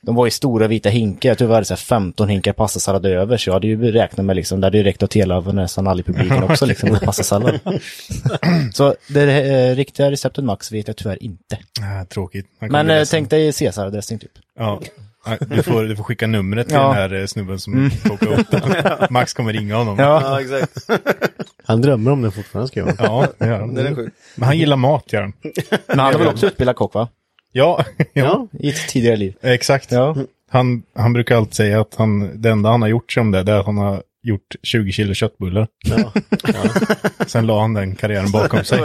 de var i stora vita hinkar. Jag tror vi hade så här 15 hinkar pastasallad över. Så jag hade ju räknat med liksom, det hade ju räckt åt hela nästan alla i publiken också liksom, pastasallad. *laughs* så det eh, riktiga receptet Max vet jag tyvärr inte. Ah, tråkigt. Men eh, tänk dig caesardressing typ. Ja. Du får, du får skicka numret till Ja. den här eh, snubben som kokar upp den. *laughs* Max kommer ringa honom. Ja. Ja, *laughs* exakt. Han drömmer om det fortfarande ska jag Ja, det gör han. Den är sjuk. Men han gillar mat, gör han. Men han är väl också utbildad kock va? Ja, ja. I ett tidigare liv. exakt. Ja. Han, han brukar alltid säga att han, det enda han har gjort som det, det är att han har gjort 20 kilo köttbullar. *laughs* Ja. Sen la han den karriären bakom sig.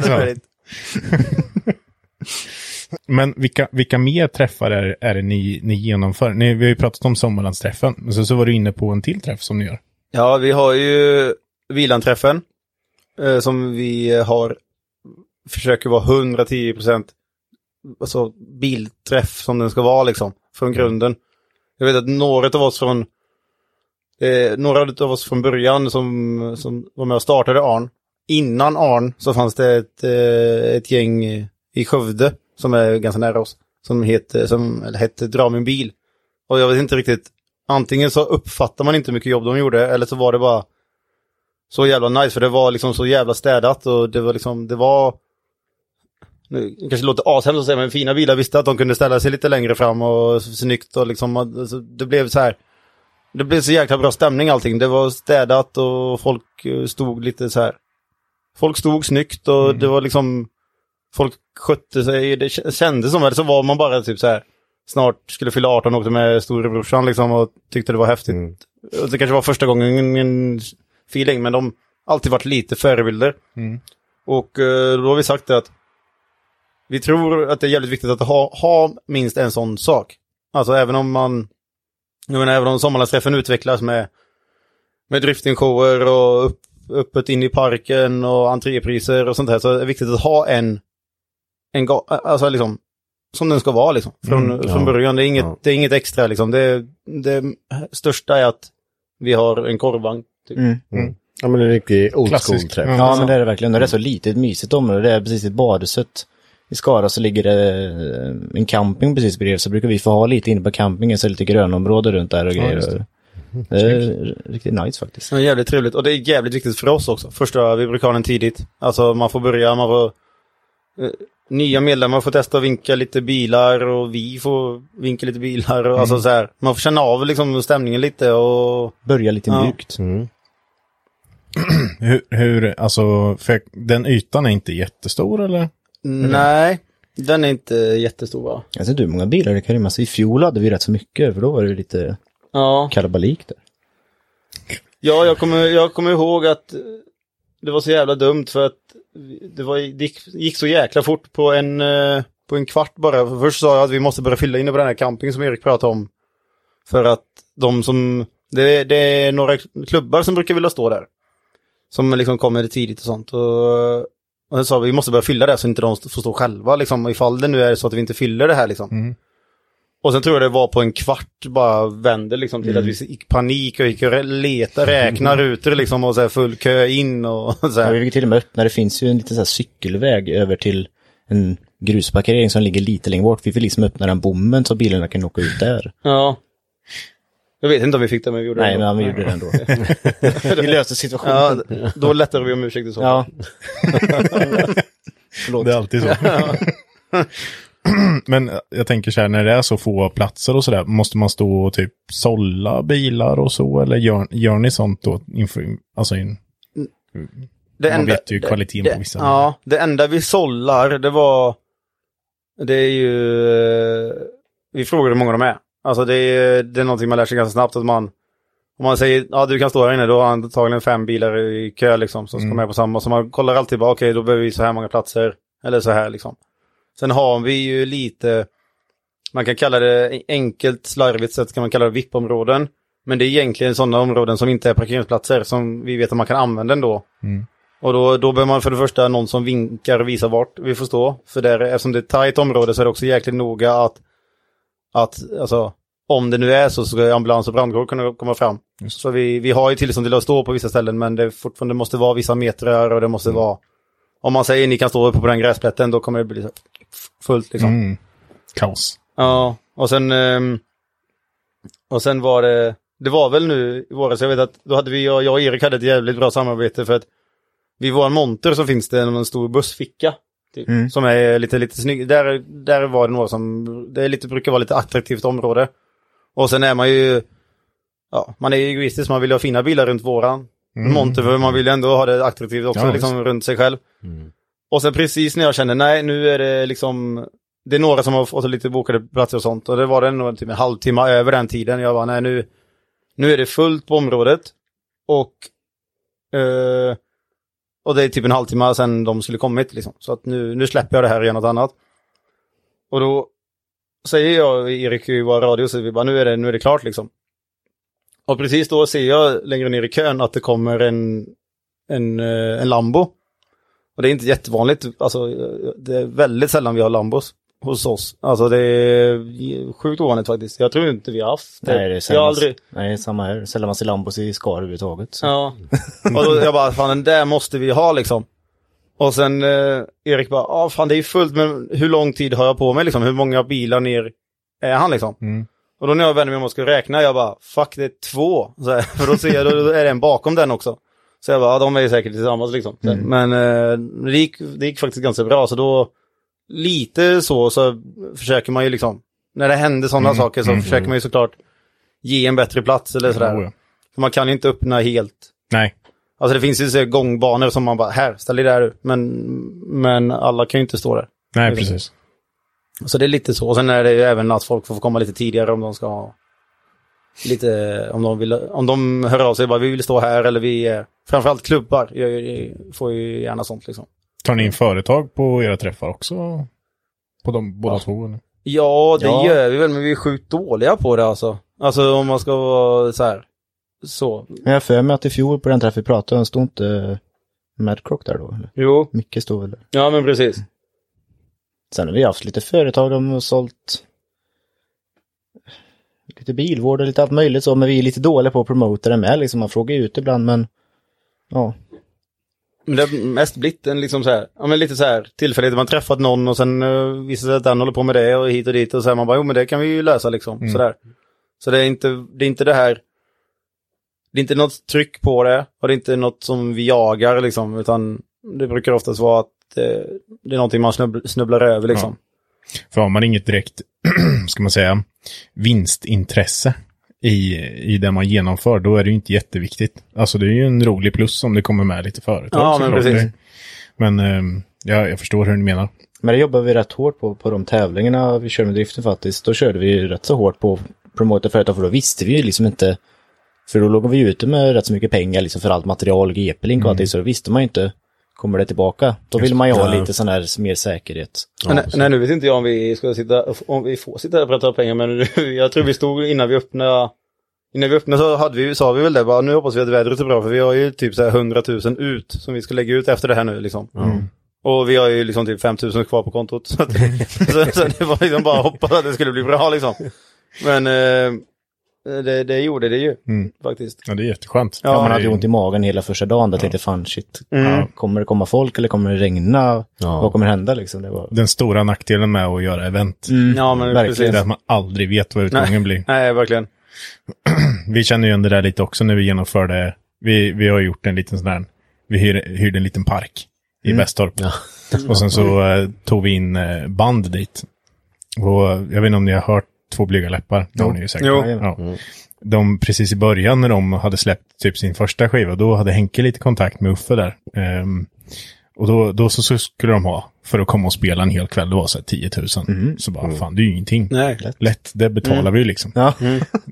Men vilka, vilka mer träffar är, är det ni, ni genomför? Ni, vi har ju pratat om sommarlandsträffen, men så, så var du inne på en till träff som ni gör. Ja, vi har ju Vilanträffen. Eh, som vi har, försöker vara 110 procent alltså bilträff som den ska vara liksom. Från grunden. Jag vet att några av oss från eh, några av oss från början som, som var med och startade Arn. Innan Arn så fanns det ett, eh, ett gäng i Skövde som är ganska nära oss. Som hette, som eller hette Dra min bil. Och jag vet inte riktigt. Antingen så uppfattar man inte hur mycket jobb de gjorde eller så var det bara så jävla nice för det var liksom så jävla städat och det var liksom, det var nu kanske låter ashemskt att säga men fina bilar visste att de kunde ställa sig lite längre fram och snyggt och liksom alltså, det blev så här det blev så jäkla bra stämning allting. Det var städat och folk eh, stod lite så här folk stod snyggt och det var liksom folk skötte sig. Det kändes som, eller så var man bara typ så här snart skulle fylla 18 och åkte med storebrorsan liksom och tyckte det var häftigt. Mm. Och Det kanske var första gången en feeling, men de har alltid varit lite förebilder. Mm. Och eh, då har vi sagt det att vi tror att det är jävligt viktigt att ha, ha minst en sån sak. Alltså även om man, jag menar även om sommarlandsträffen utvecklas med, med driftingshower och upp, öppet in i parken och entrépriser och sånt här så är det viktigt att ha en, en alltså liksom, som den ska vara liksom. Från, Mm, ja. från början. Det är, inget, Ja. det är inget extra liksom. Det, det största är att vi har en korvvagn. Typ. Mm. Ja men det är en riktig old Klassisk. school-träff. Ja. Ja, men det är det verkligen. Och det är så litet, mysigt område. Det är precis ett badhuset. I Skara så ligger det eh, en camping precis bredvid, så brukar vi få ha lite inne på campingen, så är det lite grönområde runt där och Ja, grejer. det. det är riktigt nice faktiskt. Ja, jävligt trevligt. Och det är jävligt viktigt för oss också. Första, vi brukar ha den tidigt. Alltså man får börja, man får... Nya medlemmar får testa att vinka lite bilar och vi får vinka lite bilar. Och, Alltså så här, man får känna av liksom stämningen lite och... Börja lite Ja. mjukt. Mm. *clears throat* Hur, hur, alltså, för den ytan är inte jättestor eller? Nej, den är inte jättestor va? Jag vet inte hur många bilar det kan rymmas. I fjol hade vi rätt så mycket, för då var det lite Ja. kalabalik där. Ja, jag kommer, jag kommer ihåg att det var så jävla dumt för att det, var, det gick, gick så jäkla fort på en, eh, på en kvart bara. För Först sa jag att vi måste börja fylla inne på den här campingen som Erik pratade om. För att de som, det, det är några klubbar som brukar vilja stå där. Som liksom kommer tidigt och sånt. Och, och sen sa vi, vi måste börja fylla det så inte de får stå själva liksom. Ifall det nu är så att vi inte fyller det här liksom. Mm. Och sen tror jag det var på en kvart bara vände liksom till att vi gick panik och gick och re- leta, räkna rutor liksom och så här full kö in och *laughs* så Ja, här. vi fick till och med öppna, det finns ju en liten så här cykelväg över till en grusparkering som ligger lite längre bort. Vi fick liksom öppna den bommen så bilarna kan åka ut där. Ja. Jag vet inte om vi fick det men vi gjorde Nej, det. men vi gjorde det ändå. *laughs* vi löste situationen. Ja, då lättade vi om ursäkt i så fall. Ja. *laughs* Förlåt. Det är alltid så. *clears throat* Men jag tänker så här, när det är så få platser och sådär, måste man stå och typ sålla bilar och så, eller gör, gör ni sånt då? Inför, alltså in, Det Man vet ju kvaliteten det, på vissa. Ja, det enda vi sållar det var, det är ju, eh, vi frågar hur många de är. Alltså det är, det är någonting man lär sig ganska snabbt att man, om man säger ja du kan stå här inne, då har antagligen fem bilar i kö liksom som ska Mm. med på samma. Så man kollar alltid bara, okej då behöver vi så här många platser, eller så här liksom. Sen har vi ju lite, man kan kalla det enkelt, slarvigt sätt kan man kalla det VIP-områden. Men det är egentligen sådana områden som inte är parkeringsplatser som vi vet att man kan använda ändå. Mm. Och då, då behöver man för det första någon som vinkar och visar vart vi får stå. För där, eftersom det är ett tajt område så är det också jäkligt noga att, att alltså, om det nu är så, så ska ambulans och brandkår kunna komma fram. Just. Så vi, vi har ju tillstånd till att stå på vissa ställen men det fortfarande måste vara vissa metrar och det måste Mm. vara... Om man säger ni kan stå uppe på den gräsplätten då kommer det bli så fullt liksom. Mm. Kaos. Ja, och sen... ehm, och sen var det... Det var väl nu i våras, jag vet att då hade vi, jag, jag och Erik hade ett jävligt bra samarbete för att vid vår monter så finns det en stor bussficka. Typ, Mm. Som är lite, lite snygg. Där, där var det några som, det är lite, brukar vara lite attraktivt område. Och sen är man ju, ja, man är egoistisk, man vill ju ha fina bilar runt våran Mm. monter, för man vill ju ändå ha det attraktivt också, Ja, liksom runt sig själv. Mm. Och sen precis när jag kände, nej nu är det liksom, det är några som har fått lite bokade platser och sånt. Och det var det nog typ en halvtimme över den tiden. Jag var nej nu, nu är det fullt på området. Och, eh, och det är typ en halvtimme sen de skulle kommit liksom. Så att nu, nu släpper jag det här och gör något annat. Och då säger jag och Erik i vår radio, så vi bara nu är det, nu är det klart liksom. Och precis då ser jag längre ner i kön att det kommer en, en, eh, en Lambo. Och det är inte jättevanligt, alltså det är väldigt sällan vi har Lambos hos oss. Alltså det är sjukt ovanligt faktiskt. Jag tror inte vi har haft Nej, det är Jag sällan, aldrig... nej, samma här. Sällan man ser Lambos i Skara överhuvudtaget. Så. Ja. *laughs* Och då jag bara, fan den där måste vi ha liksom. Och sen eh, Erik bara, ja fan det är ju fullt men hur lång tid har jag på mig liksom? Hur många bilar ner är han liksom? Mm. Och då när jag vänder mig om och ska räkna, jag bara, fuck det är två. Så här, *laughs* för då ser jag, då är det en bakom den också. Så jag bara, ja, de är ju säkert tillsammans liksom. Mm. Men eh, det, gick, det gick faktiskt ganska bra, så då lite så, så försöker man ju liksom, när det händer sådana Mm, saker så mm, försöker man ju såklart ge en bättre plats eller sådär. Oh, ja. För man kan ju inte öppna helt Nej. Alltså det finns ju så gångbanor som man bara, här, ställ dig där. Men, men alla kan ju inte stå där. Nej, Liksom. precis. Så det är lite så. Och sen är det ju även att folk får komma lite tidigare om de ska ha lite, om de vill, om de hör av sig bara, vi vill stå här eller vi, framförallt klubbar gör ju, får ju gärna sånt liksom. Tar ni in företag på era träffar också? På de båda Ja. två? Eller? Ja, det Ja. gör vi väl, men vi är sjukt dåliga på det alltså. Alltså om man ska vara så här, så. Jag har för mig att i fjol på den träffen vi pratade om stod inte Madcrock där då? Eller? Jo, Mycket stod väl där. ja men precis. Sen har vi haft lite företag, de har sålt lite bilvård och lite allt möjligt så, men vi är lite dåliga på att promota det med liksom. Man frågar ju ut ibland, men ja. Men det har mest blivit en liksom så här, ja men lite så här tillfällighet, man träffat någon och sen uh, visar sig att den håller på med det och hit och dit och så här man bara, jo men det kan vi ju lösa liksom, Mm. sådär. Så det är inte, det är inte det här, det är inte något tryck på det och det är inte något som vi jagar liksom, utan det brukar oftast vara att eh, det är någonting man snubbl- snubblar över liksom. För har man inget direkt, *clears throat* ska man säga, vinstintresse i, i det man genomför, då är det ju inte jätteviktigt. Alltså det är ju en rolig plus om det kommer med lite företag. Ja, men precis. Men ehm, ja, jag förstår hur ni menar. Men det jobbar vi rätt hårt på, på de tävlingarna vi körde med driften faktiskt. Då körde vi rätt så hårt på promota företag, för då visste vi ju liksom inte, för då låg vi ute med rätt så mycket pengar liksom för allt material, GP-link och allting, så då visste man ju inte, kommer det tillbaka? Då vill man ju ha Ja. lite sån här mer säkerhet. Men, nej, nu vet inte jag om vi ska sitta, om vi får sitta här och prata pengar, men *laughs* jag tror vi stod innan vi öppnade, innan vi öppnade så hade vi, sa vi väl det, bara nu hoppas vi att vädret är bra, för vi har ju typ så här 100 000 ut som vi ska lägga ut efter det här nu liksom. Och vi har ju liksom typ 5 000 kvar på kontot. Så, att, *laughs* så, så det var liksom bara att hoppas att det skulle bli bra liksom. Men eh, det, det gjorde det ju, Mm. faktiskt. Ja, det är jätteskönt. Ja, man hade ju ont i magen hela första dagen, där tänkte fan shit, Mm. kommer det komma folk eller kommer det regna? Ja. Vad kommer hända liksom? Det var... Den stora nackdelen med att göra event, Ja, men verkligen. det är precis. att man aldrig vet vad utgången blir. Nej, verkligen. *clears throat* Vi känner ju igen det där lite också när vi genomförde, vi, vi har gjort en liten sån där, vi hyr, hyrde en liten park i Mm. Västorp. Och sen så eh, tog vi in eh, band dit. Och jag vet inte om ni har hört Två blyga läppar, det har ni ju säkert. Jo. Ja. De precis i början när de hade släppt typ sin första skiva, då hade Henke lite kontakt med Uffe där. Ehm, och då, då så, så skulle de ha för att komma och spela en hel kväll, det var så här 10 000. Så bara, fan det är ju ingenting. Nej. Lätt, det betalar vi ju liksom. Ja.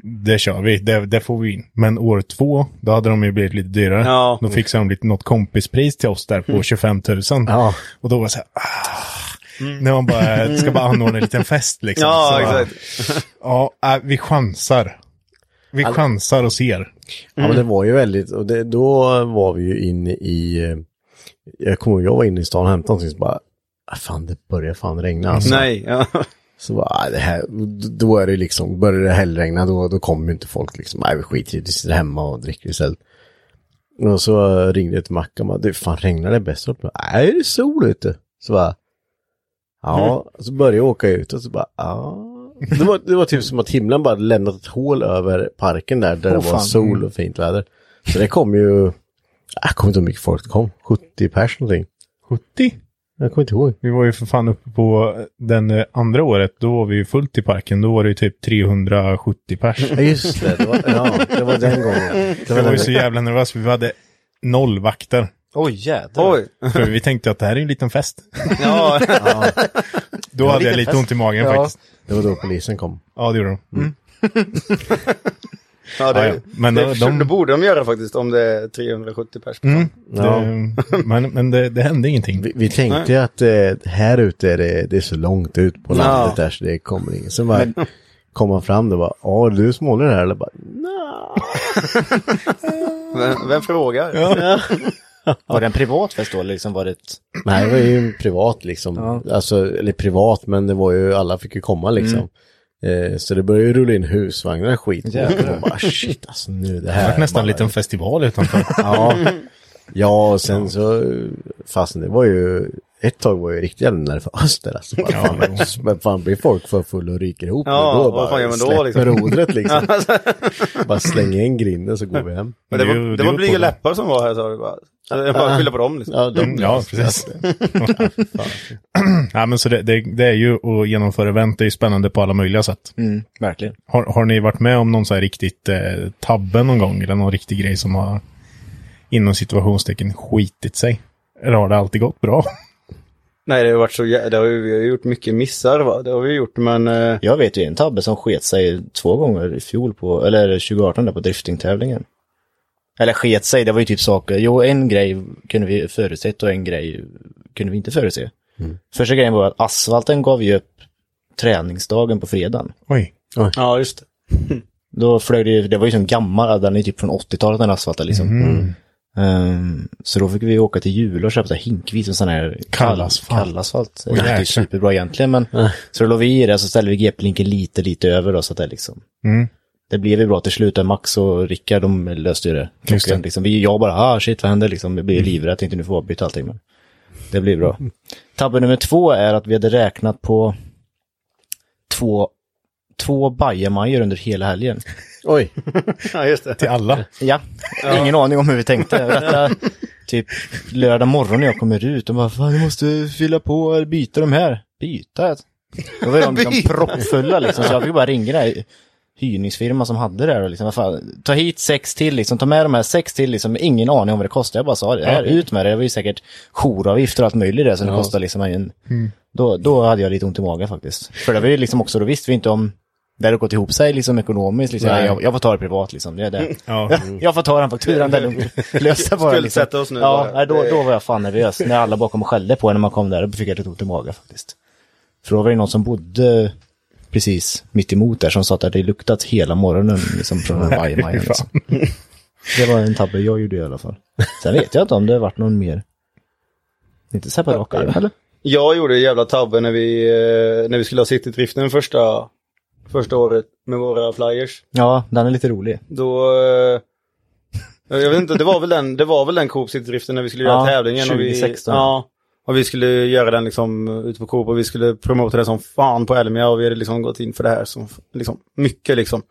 Det kör vi, det, det får vi in. Men år två, då hade de ju blivit lite dyrare. Ja. Då fixade de lite, något kompispris till oss där på 25 000. Ja. Och då var det så här, ah, när man bara ska bara anordna en liten fest liksom. Ja, så exakt. Ja, äh, vi chansar. Vi chansar och ser. Ja men det var ju väldigt, och det, då var vi ju inne i, eh, jag kommer ihåg, jag var inne i stan och hämtade någonting så bara, ah, fan det börjar fan regna alltså. Nej, ja. Så bara, ah, det här, då är det liksom, börjar det hällregna då, då kommer ju inte folk liksom, nej vi skiter i det, vi sitter hemma och dricker istället. Och så ringde jag till Mackan och bara, du fan regnar det bäst? Nej det är sol ute. Så bara, ja, så började jag åka ut och så bara, ja. Det var, det var typ som att himlen bara lämnat ett hål över parken där, där Åh, det var fan. sol och fint väder. Så det kom ju, jag kommer inte ihåg hur mycket folk det kom, 70 pers någonting. 70? Jag kommer inte ihåg. Vi var ju för fan uppe på den eh, andra året, då var vi ju fullt i parken. Då var det ju typ 370 pers. Ja just det, det var, ja, det var den gången. Det *laughs* Jag var var ju så jävla nervös, vi hade noll vakter. Oj jädrar. Oj. *laughs* För vi tänkte att det här är en liten fest. *laughs* Ja, *laughs* Då hade jag lite fest. ont i magen Ja. faktiskt. det var då polisen kom. Ja, det gjorde de. ja, det, Ja, ja. Men det, de- de... de- det borde de göra faktiskt om det är 370 pers. Mm. Ja. Det, men men det, det hände ingenting. Vi, vi tänkte ju att eh, här ute är det, det är så långt ut på Ja. landet där så det kommer ingen. Sen bara kom man fram och bara, ja är du smålare här? Eller bara, nej. Vem, vem frågar? *laughs* Var det en privat fest då eller liksom var det ett... Nej, det var ju en privat liksom. Alltså, eller privat, men det var ju, alla fick ju komma liksom. Eh, så det började ju rulla in husvagnar och skit. Jävlar. Och bara, shit alltså nu det Det här. var nästan en bara- liten festival utanför. *laughs* Ja. ja, och sen så, fast det var ju, ett tag var jag ju riktigt jävla nervös där alltså. Bara, fan, men, men fan blir folk för full och ryker ihop Ja, nu, då vad fan gör man då, liksom? rodret *laughs* liksom. bara slänger in grinden så går vi hem. Men det Det var, ju- det det var blyga det. läppar som var här sa du bara. Jag bara skylla på dem liksom. Ja, de, Ja, precis. *laughs* ja, men så det, det, det är ju att genomföra event, det är ju spännande på alla möjliga sätt. Mm, verkligen. Har, har ni varit med om någon så här riktigt eh, tabbe någon gång? Eller någon riktig grej som har inom situationstecken skitit sig? Eller har det alltid gått bra? Nej, det har varit så det har ju, vi har gjort mycket missar va. Det har vi gjort, men eh, Jag vet ju en tabbe som sket sig två gånger i fjol på, eller 2018 där på driftingtävlingen. Eller sket sig, det var ju typ saker, jo en grej kunde vi förutsett och en grej kunde vi inte förutse. Första grejen var att asfalten gav ju upp träningsdagen på fredagen. Oj. ja just det. Då flög det, det var ju som gammal, den är typ från 80-talet den asfalten liksom. Mm. Ehm, så då fick vi åka till Jula och köpa hinkvis och sån här Kall asfalt. Kall asfalt. Oj, Det är superbra egentligen men så då låg vi i det så ställde vi GP-linken lite, lite över då så att det liksom. Mm. Det blev ju bra till slut. där Max och Rickard de löste ju det. Just det. Mm. Klockan, Liksom, vi, jag bara, ah shit vad hände liksom. Jag blev livrädd, tänkte nu får jag avbryta allting. Men det blir bra. *laughs* Tabbe nummer två är att vi hade räknat på två, två bajamajor under hela helgen. *laughs* Oj, *laughs* Ja, just det. Till alla. Ja, ingen aning om hur vi tänkte. Detta, typ lördag morgon när jag kommer ut och bara, fan jag måste fylla på och byta de här. Byta? Då var de liksom proppfulla liksom, så jag fick bara ringa den här hyrningsfirman som hade det här och liksom, fan, ta hit sex till liksom, ta med de här sex till liksom, ingen aning om vad det kostar. Jag bara sa det, här, ut med det, det var ju säkert jouravgifter och allt möjligt där, så det kostar liksom en, då, då hade jag lite ont i magen faktiskt. För det var ju liksom också, då visste vi inte om det hade gått ihop sig liksom ekonomiskt, liksom. Nej. jag, jag får ta det privat liksom, det är det. Ja. *laughs* Jag får ta den fakturan där lugnt. *laughs* Lösa bara liksom. Oss nu Ja, bara. nej, då, då var jag fan nervös. När alla bakom skällde på en när man kom där, då fick jag lite ont i magen faktiskt. För då var det någon som bodde precis mitt emot där som sa att det hade luktat hela morgonen liksom från den bajamajan. Liksom. Det var en tabbe jag gjorde i alla fall. Sen vet jag inte om det har varit någon mer. Inte så här på rak arm, eller? Jag gjorde en jävla tabbe när vi, eh, när vi skulle ha Citydriften första, första året med våra flyers. Ja, den är lite rolig. Då, eh, jag vet inte, det var väl den, det var väl den Coop City-driften när vi skulle göra Ja, tävlingen. Och vi, 2016. ja, och vi skulle göra den liksom ute på Coop och vi skulle promota det som fan på Elmia och vi hade liksom gått in för det här som liksom mycket liksom.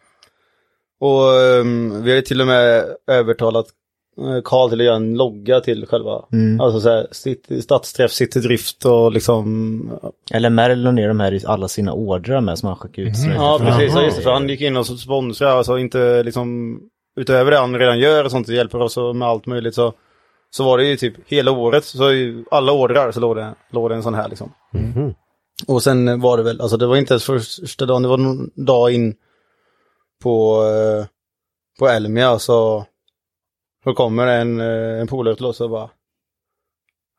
Och ehm, vi hade till och med övertalat eh, Karl till att göra en logga till själva, Mm. alltså så här, city, stadsträff, citydrift och liksom Eller Merrill la ner de här i alla sina ordrar med som han skickade ut. Så Ja, precis. Ja, just det. För han gick in och sponsrade, alltså inte liksom utöver det han redan gör och sånt, hjälper oss med allt möjligt så Så var det ju typ hela året, så alla ordrar så låg det, låg det en sån här liksom. Mhm. Och sen var det väl, alltså det var inte ens första dagen, det var någon dag in på, eh, på Elmia så, så kommer en, eh, en polare till oss och bara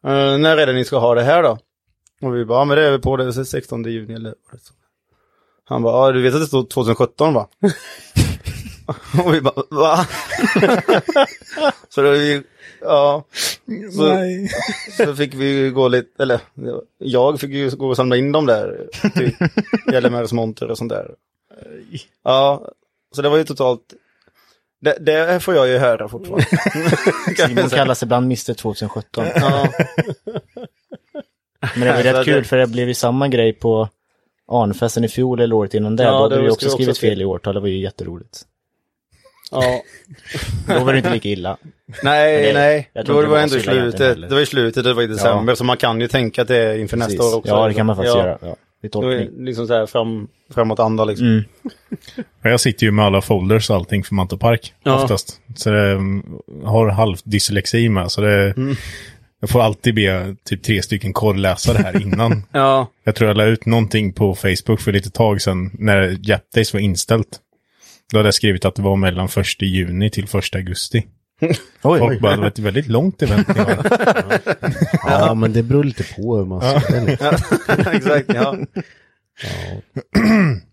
eh, När är det ni ska ha det här då? Och vi bara, ja men det är på det 16 juni eller vad. Han bara, ja du vet att det står 2017 va? *laughs* och vi bara, va? *laughs* så då vi, ja. Så, Nej. så fick vi gå lite, eller jag fick ju gå och samla in dem där. Typ *laughs* LMRs monter och sånt där. Ja, så det var ju totalt, det, det får jag ju höra fortfarande. *laughs* Simon kallas ibland Mr 2017. Ja, *laughs* Men det var rätt kul för det blev ju samma grej på Arnfesten i fjol eller året innan det. Ja, Då hade var- också skrivit också fel. fel i årtal. Det var ju jätteroligt. Ja. Då var det inte lika illa. Nej, det- nej. Då inte var det var ändå i slutet. Det var i slutet, det var i december. Så man kan ju tänka att det är inför nästa Precis. år också. Ja, det kan man faktiskt Ja. göra. Ja. Det är tolkning. liksom så här fram, framåt anda liksom. Mm. Jag sitter ju med alla folders och allting för Mantorp Park Ja. oftast. Så det, mm, har halvt dyslexi med. Så det, Mm. jag får alltid be typ tre stycken korrläsare här innan. *laughs* Ja, jag tror jag la ut någonting på Facebook för lite tag sedan när Jap Days var inställt. Då hade jag skrivit att det var mellan 1 juni till 1 augusti. *laughs* Oj, Folk bara, det var ett väldigt långt event. *laughs* Ja, men det beror lite på hur man ser det. liksom. *laughs* exakt. Ja.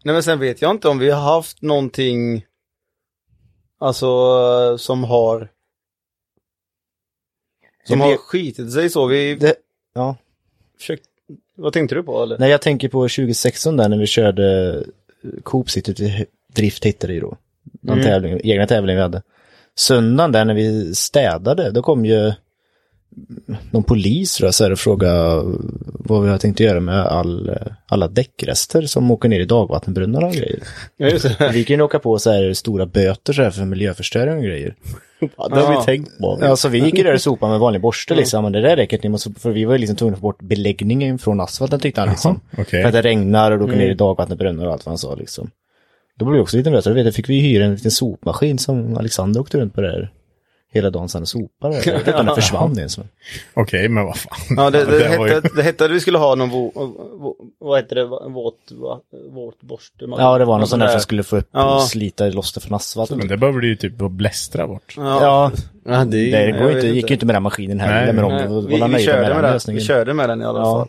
Nej men sen vet jag inte om vi har haft någonting, alltså som har, som har skitit sig så. Vi Det, ja. försökt, vad tänkte du på eller? Nej, jag tänker på 2016 där när vi körde eh, Coop City Drift det ju då. Någon Mm. tävling, egna tävling vi hade. Söndagen där när vi städade, då kom ju någon polis tror jag så här och frågade vad vi har tänkt göra med all, alla däckrester som åker ner i dagvattenbrunnar och grejer. Ja, just det. Vi kan ju åka på så här stora böter så här för miljöförstöring och grejer. Ja, det har Ja. vi tänkt på. Ja, så vi gick ju där och sopade med vanlig borste liksom, men det där räcker inte, ni måste, för vi var ju liksom tvungna att få bort beläggningen från asfalten tyckte han liksom. Okej. För att det regnar och då åker ner i dagvattenbrunnar och allt vad han sa liksom. Då blev vi också lite då vet jag, fick vi hyra en liten sopmaskin som Alexander åkte runt på där hela dagen sedan och sopade. Jag vet inte om den *laughs* försvann ens. Okej, men vad fan. Ja, det, *laughs* det, Det var ju- hette, det hette att vi skulle ha någon, vo, vo, vad hette det, våt, va, våt borste? Ja, det var någon sån där som skulle få upp Ja. och slita loss det från asfalten. Men det behöver du ju typ blästra bort. Ja, Ja, Ja, det det går inte, gick inte. ju inte med den maskinen heller, Nej. men vi, körde med den vi körde med den i alla Ja. fall.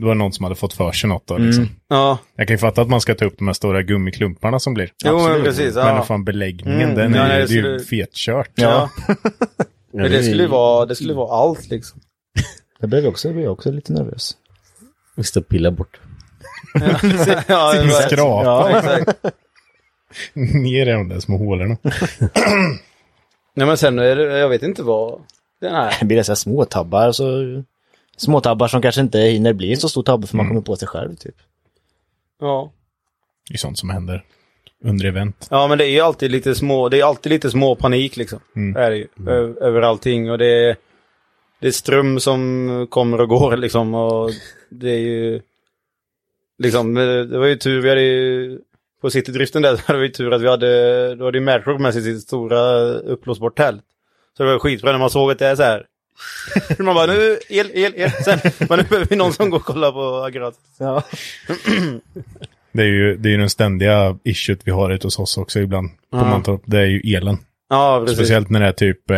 Det var någon som hade fått för sig något då liksom. Mm. Ja, Jag kan ju fatta att man ska ta upp de här stora gummiklumparna som blir. jo men Absolut. precis. Ja. Men fan beläggningen, Mm. den Ja, är, nej, det det är ju skulle- fetkört. Ja. Ja, *laughs* Men det skulle ju vara, det skulle vara allt liksom. Det *laughs* blev jag också, jag blev också lite nervös. Vi ska pilla bort. *laughs* ja, Sin det var- skrapa. Ja, exakt. Ner i de där små hålorna. *clears throat* Nej men sen är det, jag vet inte vad, den här. Det blir så små tabbar, så små tabbar som kanske inte hinner bli en så stor tabbe för man Mm. kommer på sig själv typ. Ja. Det är sånt som händer under event. Ja men det är ju alltid lite små, det är alltid lite små panik liksom. Mm. Är det ju. Ö- över allting och det är, det är ström som kommer och går *laughs* liksom och det är ju, liksom, det det var ju tur, vi hade ju, på citydriften där *laughs* hade vi ju tur att vi hade, då hade ju Madrock med sig sitt stora uppblåsbart tält. Så det var skitbra när man såg att det är så här. *laughs* Man bara nu, el, el, el. Sen, men nu behöver vi någon som går och kollar på aggregatet. Ja. *clears throat* Det är ju, det är ju den ständiga issuet vi har ute hos oss också ibland. På Ja. Mantorp. Det är ju elen. Ja, precis. Speciellt när det är typ, eh,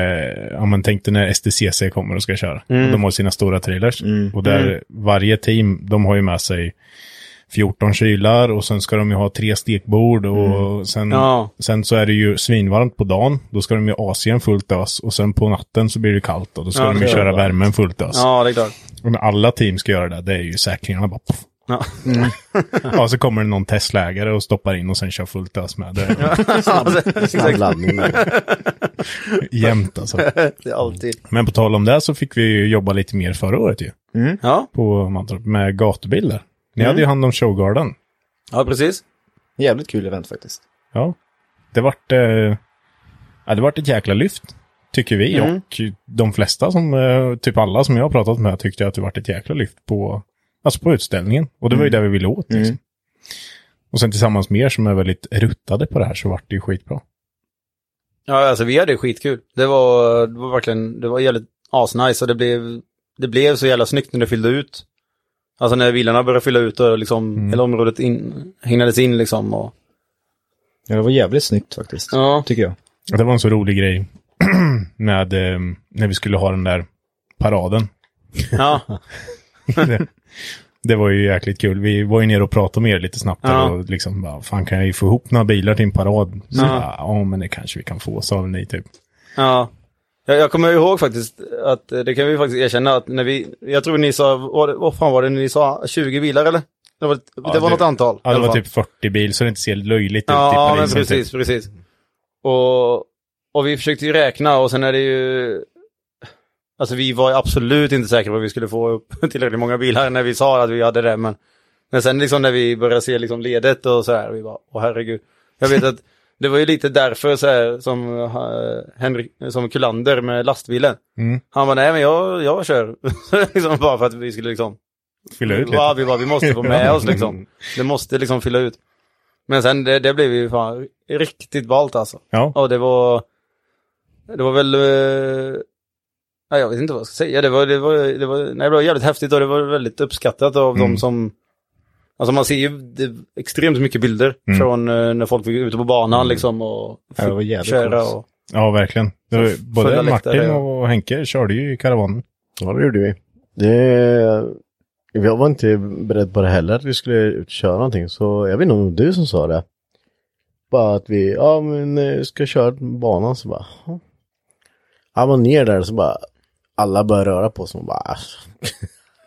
ja men tänk dig när STCC kommer och ska köra. Mm. Och de har sina stora trailers. Mm. Och där Mm. varje team, de har ju med sig 14 kylar och sen ska de ju ha tre stekbord och sen, Mm. Ja. sen så är det ju svinvarmt på dagen. Då ska de ju AC'n fullt ös och sen på natten så blir det kallt och då ska Ja, de ju köra värmen fullt ös. Ja, det är klart. Och när alla team ska göra det, det är ju säkringarna bara poff. Ja. *laughs* Ja, så kommer det någon Tesla-ägare och stoppar in och sen kör fullt ös med. Det *laughs* Snabb laddning där. *laughs* jämnt alltså. det är alltid. Men på tal om det så fick vi ju jobba lite mer förra året ju. Ja, På Mantorp med gatubilder. Ni Mm. hade ju hand om Showgarden. ja precis. Jävligt kul event faktiskt. Ja. Det vart, eh, ja, det vart ett jäkla lyft. Tycker vi. Mm. Och de flesta som, eh, typ alla som jag har pratat med tyckte att det vart ett jäkla lyft på, alltså på utställningen. Och det var ju det vi ville åt liksom. Mm. Och sen tillsammans med er som är väldigt ruttade på det här så vart det ju skitbra. Ja, alltså vi hade skitkul. Det var, det var verkligen, det var jävligt, asnice och det blev, det blev så jävla snyggt när det fyllde ut. Alltså när bilarna började fylla ut och liksom hela området in, hägnades in liksom. Och, Ja, det var jävligt snyggt faktiskt. ja. Tycker jag. Det var en så rolig grej *clears throat* med eh, när vi skulle ha den där paraden. ja. *laughs* det, det var ju jäkligt kul. Vi var ju nere och pratade med er lite snabbt där Ja. och liksom bara, fan kan jag ju få ihop några bilar till en parad? Så, Ja. ja. ja, men det kanske vi kan få, sa ni typ. Ja. Jag, jag kommer ihåg faktiskt att eh, det kan vi faktiskt erkänna att när vi, jag tror ni sa, vad, det- vad fan var det ni sa, 20 bilar eller? Det var, det Ja, var det- något antal. Ja, det var typ 40 bil så det inte ser löjligt ut i Ja, men Paris. precis, precis. Och, och vi försökte ju räkna och sen är det ju... Alltså vi var absolut inte säkra på att vi skulle få upp *laughs* tillräckligt många bilar när vi sa att vi hade det, men... Men sen liksom när vi började se liksom ledet och så här, vi bara, åh herregud. Jag vet att det var ju lite därför så här som uh, Henrik, som Kullander med lastbilen. Mm. Han var nej men jag, jag kör. *laughs* liksom bara för att vi skulle liksom Fylla ut lite. Ja, vi bara, vi måste få *laughs* med oss liksom. Det måste liksom fylla ut. Men sen det, det blev ju fan riktigt ballt alltså. Ja. Och det var, det var väl, nej, jag vet inte vad jag ska säga. Det var, det var, det var, nej, det var jävligt häftigt och det var väldigt uppskattat av Mm. de som, alltså man ser ju det, extremt mycket bilder Mm. från eh, när folk var ute på banan liksom och Ja, det var jävligt köra och, Ja, verkligen. Det var, både Martin ja. och Henke körde ju i karavanen. Ja, det gjorde vi. Det... Jag var inte beredd på det heller, att vi skulle ut och köra någonting. Så jag vet inte om det var du som sa det. Bara att vi, ja men eh, ska köra banan så bara. Ja, man ner där så bara. Alla börjar röra på sig och bara.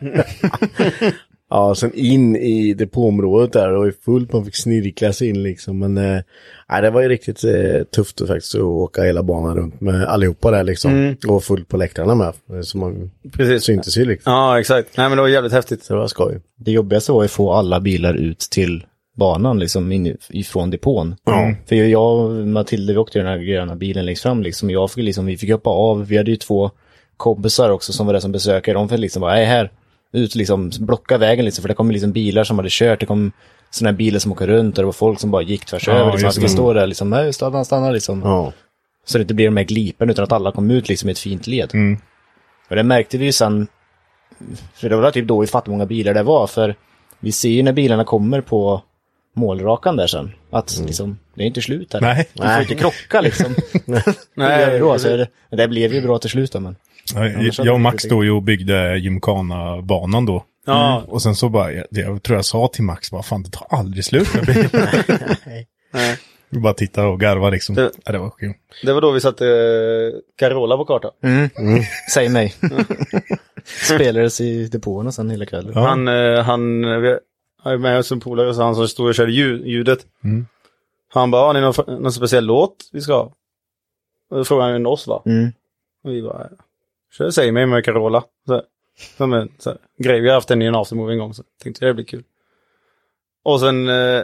*laughs* *laughs* Ja, sen in i depåområdet där och är fullt, man fick snirkla sig in liksom. Men eh, det var ju riktigt eh, tufft faktiskt att åka hela banan runt med allihopa där liksom. Mm. Och fullt på läktarna med. eh, Så man precis. syntes ju liksom. Ja, exakt. Nej men det var jävligt häftigt. Så det var skoj. Det jobbigaste var ju att få alla bilar ut till banan liksom in, ifrån depån. Ja. För jag och Matilda, vi åkte i den här gröna bilen längst fram liksom. Jag fick liksom, vi fick hoppa av. Vi hade ju två kompisar också som var där som besökare. De fick liksom bara, nej här, ut liksom, blocka vägen liksom. För det kom liksom bilar som hade kört. Det kom sådana här bilar som åker runt och det var folk som bara gick tvärs Ja, över. Liksom. Att det. står där liksom, nej stanna, stanna liksom. Ja. Så det inte blir de här glipen utan att alla kom ut liksom i ett fint led. Mm. Och det märkte vi ju sen, för det var typ då vi fattade hur många bilar det var, för vi ser ju när bilarna kommer på målrakan där sen, att liksom, det är inte slut här. Nej. Du får inte krocka liksom. *laughs* Nej, då, så det, det blev ju bra till slut då, men. Ja, Jag och Max stod ju och byggde Gymkhana-banan då. Ja. Och sen så bara, jag, jag tror jag sa till Max bara, fan det tar aldrig slut med bilen. *laughs* Nej. Vi bara tittade och garvade liksom. Det- Ja, det var kul. Det var då vi satte eh, Carola på kartan. Säg mig. *laughs* Spelades i depån och sen hela kvällen. Ja. Han, eh, han, vi har med oss en polare, så han som stod och körde ljud, ljudet. Mm. Han bara, har ni någon, någon speciell låt vi ska ha? Och då frågade han oss va? Mm. Och vi bara, kör mig med Carola. Så, här. som en så här, grej, vi har haft den i en aftermovie en gång så tänkte det blir kul. Och sen eh,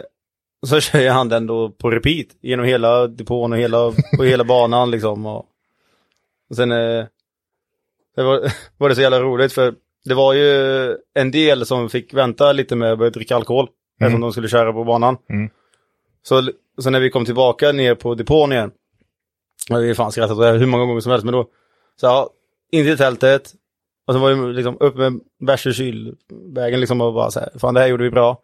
så *laughs* kör jag han den då på repeat genom hela depån och hela, på hela banan liksom. Och, och sen eh, det var, *laughs* var det så jävla roligt för det var ju en del som fick vänta lite med att börja dricka alkohol. Mm. Eftersom de skulle köra på banan. Mm. Så, så när vi kom tillbaka ner på depån igen. Vi fan skrattat hur många gånger som helst. Men då, så ja, in till tältet. Och så var det liksom upp med bärs i kylvägen liksom och bara så här, fan det här gjorde vi bra.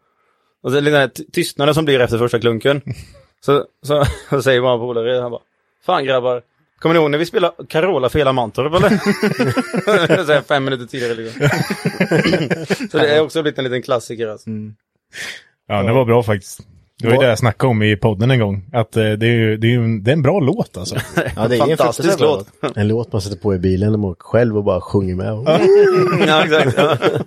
Och sen den här ty- tystnaden som blir efter första klunken. *laughs* Så, så, *laughs* så säger bara polare, han bara, fan grabbar, kommer ni ihåg när vi spelade Carola för hela Mantorp eller? *laughs* så här, fem minuter tidigare liksom. så det är också blivit en liten klassiker alltså. Ja, det var bra faktiskt. Det var ju det jag snackade om i podden en gång. Att eh, det är ju det är, ju en- det är en bra låt alltså. *laughs* Ja, det är en Fantastisk låt. En låt man sätter på i bilen när man åker själv och bara sjunger med. *laughs* ja, exakt. Ja. *laughs*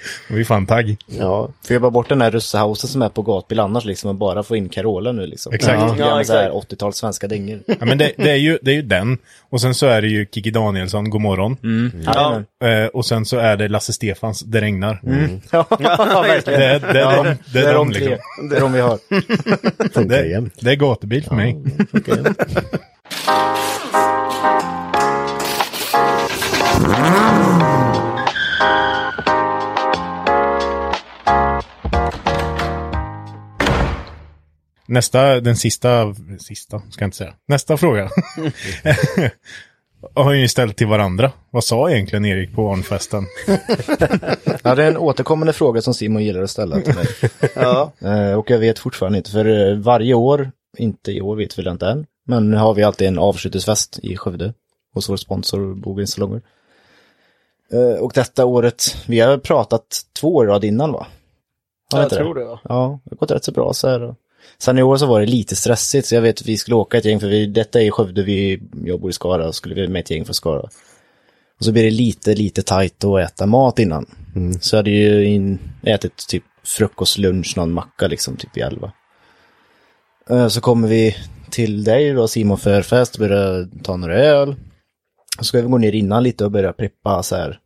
*laughs* Vi är fan tagg. Ja, Får jag bara bort den här russehausen som är på gatbil annars liksom och bara få in Carola nu liksom. Exakt. Ja, Ja, exakt. 80-tals svenska dängor. Ja, men det, det, är ju, det är ju den. Och sen så är det ju Kiki Danielsson, God morgon. Ja. Eh, och sen så är det Lasse Stefans, Det regnar. *laughs* Ja, verkligen. Det, är- det, är Ja, de, det är de liksom. Det är de vi har. *laughs* Det, det är gatubil för mig. Funkar Nästa, den sista, sista ska jag inte säga. Nästa fråga. *laughs* har ju ställt till varandra. Vad sa egentligen Erik på Arnfesten? *laughs* Ja, det är en återkommande fråga som Simon gillar att ställa till mig. *laughs* Ja. Eh, och jag vet fortfarande inte, för eh, varje år, inte i år vet vi inte än, men har vi alltid en avslutningsfest i Skövde hos vår sponsor Bogens salonger. Eh, och detta året, vi har pratat två år rad innan va? Har Jag tror det va? Ja, det har gått rätt så bra så här. Sen i år så var det lite stressigt, så jag vet att vi skulle åka ett gäng, för vi, detta är i Skövde, vi, jag bor i Skara, och skulle vi med ett gäng från Skara. Och så blir det lite, lite tajt att äta mat innan. Så jag hade ju in, ätit typ frukost, lunch, någon macka liksom, typ i elva. Eh, Så kommer vi till dig då, Simon förfest, börjar ta några öl. Så ska vi gå ner innan lite och börja preppa så här.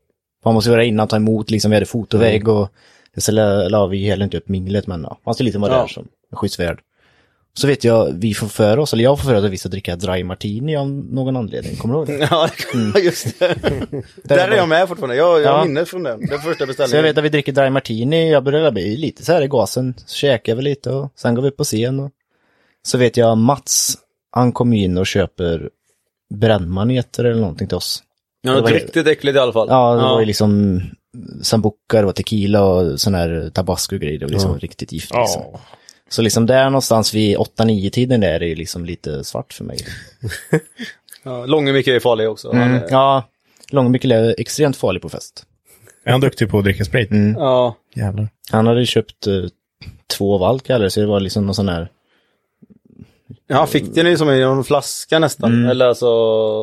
Man måste göra innan, ta emot, liksom vi hade fotovägg och så la, vi heller inte upp minglet, men ja, man ska lite vara Ja. där som skyddsvärd. Så vet jag, vi får för oss, eller jag får för oss att vi ska dricka dry martini av någon anledning, kommer du ihåg det? *laughs* Ja, just det. *laughs* Där är jag med fortfarande. Jag, jag Ja. har minne från den. Den första Så jag beställningen. vet att vi dricker dry martini, jag börjar bli lite så här i gasen, så käkar vi lite och sen går vi upp på scen och så vet jag Mats, han kommer in och köper brännmaneter eller någonting till oss. Ja, något var- riktigt äckligt i alla fall. Ja, det var ju liksom sambuca, det var tequila och sån här tabasco grejer, det var liksom riktigt gift liksom. Ja. Så liksom där någonstans vid 8-9 tiden är det ju liksom lite svart för mig. *laughs* Ja, Långemycke är farlig också. Mm. är- Ja, Långbäck är extremt farlig på fest. Är han duktig på att dricka sprit? Ja. Jävlar. Han hade köpt eh, två valk eller så det var liksom någon sån här ja, han fick den ju som i en flaska nästan. Mm. Eller alltså...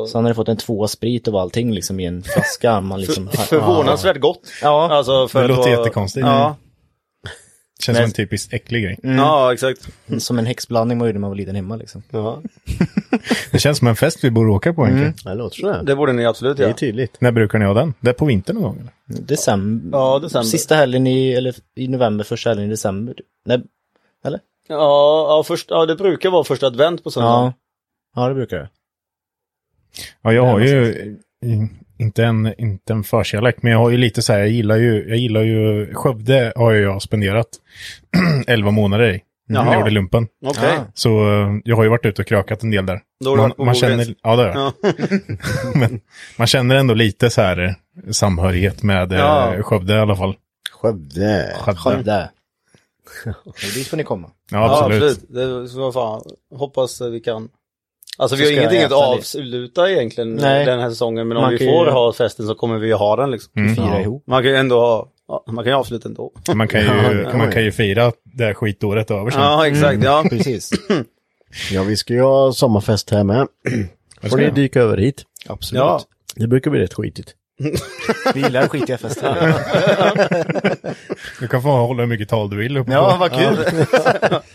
Så han hade fått en tvåa sprit och allting liksom i en flaska. Man liksom, För, förvånansvärt gott. Ja, Alltså, för Det att låter vara- jättekonstigt. Ja, Känns som en typisk äcklig grej. ja, exakt. som en häxblandning man gjorde när man var liten hemma liksom. Ja, *laughs* Det känns som en fest vi borde åka på egentligen. det låter sådär. Det borde ni absolut Det är göra. tydligt. När brukar ni ha den? Det är på vintern någon gång? Eller? December. Ja, december. Sista helgen i, eller i november, första helgen i december. Nej, eller? Ja, ja, först, ja, det brukar vara första advent på söndag. Ja. Ja, det brukar det. Ja, jag har ju inte en, inte en förkärlek, men jag har ju lite så här, jag gillar ju, jag gillar ju, Skövde har ju jag spenderat *clears throat* 11 månader i. När Jaha. jag gjorde lumpen. Okej. Ja. Så eh, jag har ju varit ute och krökat en del där. Då har du man, varit på man känner, ja det har jag. Ja. *laughs* Men man känner ändå lite så här eh, samhörighet med Ja. ja. Skövde i alla fall. Skövde. Skövde. Skövde. *laughs* Och dit får ni komma. Ja, Ja, absolut. absolut. Det, så fan, hoppas vi kan. Alltså vi har ingenting att avsluta egentligen Nej. den här säsongen. Men om Man vi får ju- ha festen så kommer vi ha den liksom. Mm. Fira Ja. ihop. Man kan ju ändå ha, ja, man kan ju avsluta ändå. Man kan ju, *laughs* Ja, man kan ju fira det här skitåret över sen. Ja, exakt. Ja. Precis. *laughs* Ja, vi ska ju ha sommarfest här med. Får ni dyka över hit. Absolut. ja. Det brukar bli rätt skitigt. Vi gillar skitiga fester. Du kan få hålla hur mycket tal du vill. uppe ja, på. vad kul.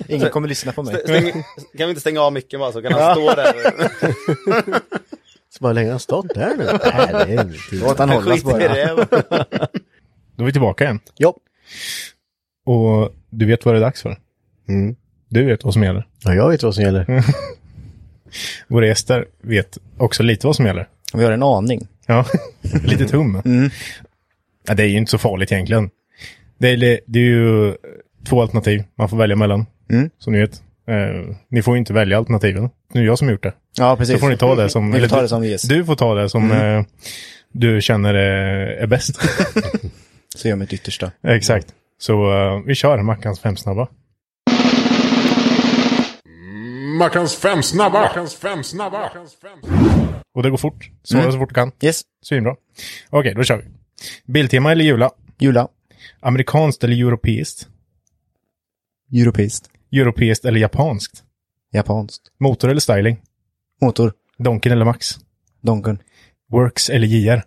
Ingen kommer lyssna på mig. Stäng, kan vi inte stänga av micken bara så kan han stå där. Så bara länge har han stått där nu? *laughs* Inte Låt han hållas bara. det. Då är vi tillbaka igen. Ja. Och du vet vad det är dags för? Mm. Du vet vad som gäller. ja, jag vet vad som gäller. *laughs* Våra gäster vet också lite vad som gäller. Vi har en aning. Ja, *laughs* lite tum. Ja, det är ju inte så farligt egentligen. Det är, det är ju två alternativ man får välja mellan. Mm. Som ni vet. Eh, ni får ju inte välja alternativen. Nu är jag som gjort det. Ja, precis. Så får ni ta det som... *laughs* Eller ta du- det som ges. Du får ta det som eh, du känner är, är bäst. *laughs* Så gör mitt yttersta. Exakt. Så eh, vi kör Mackans fem snabba. Mackans fem snabba! Mackans fem snabba! Och det går fort. Svara Mm. så fort du kan. Yes. Svinbra. Okej, då kör vi. Biltema eller Jula? Jula. Amerikanskt eller europeiskt? Europeiskt. Europeiskt eller japanskt? Japanskt. Motor eller styling? Motor. Donken eller Max? Donken. Works eller JR?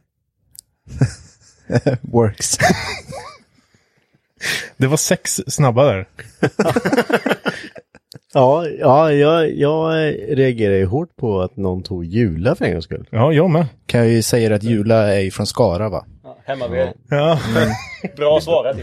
*laughs* Works. *laughs* Det var sex snabba där. *laughs* Ja, ja jag, jag reagerar hårt på att någon tog Jula för en gångs skull. Ja, jag med. kan jag ju säga att Jula är ju från Skara va? Hemma vid er. Ja, Bra svarat.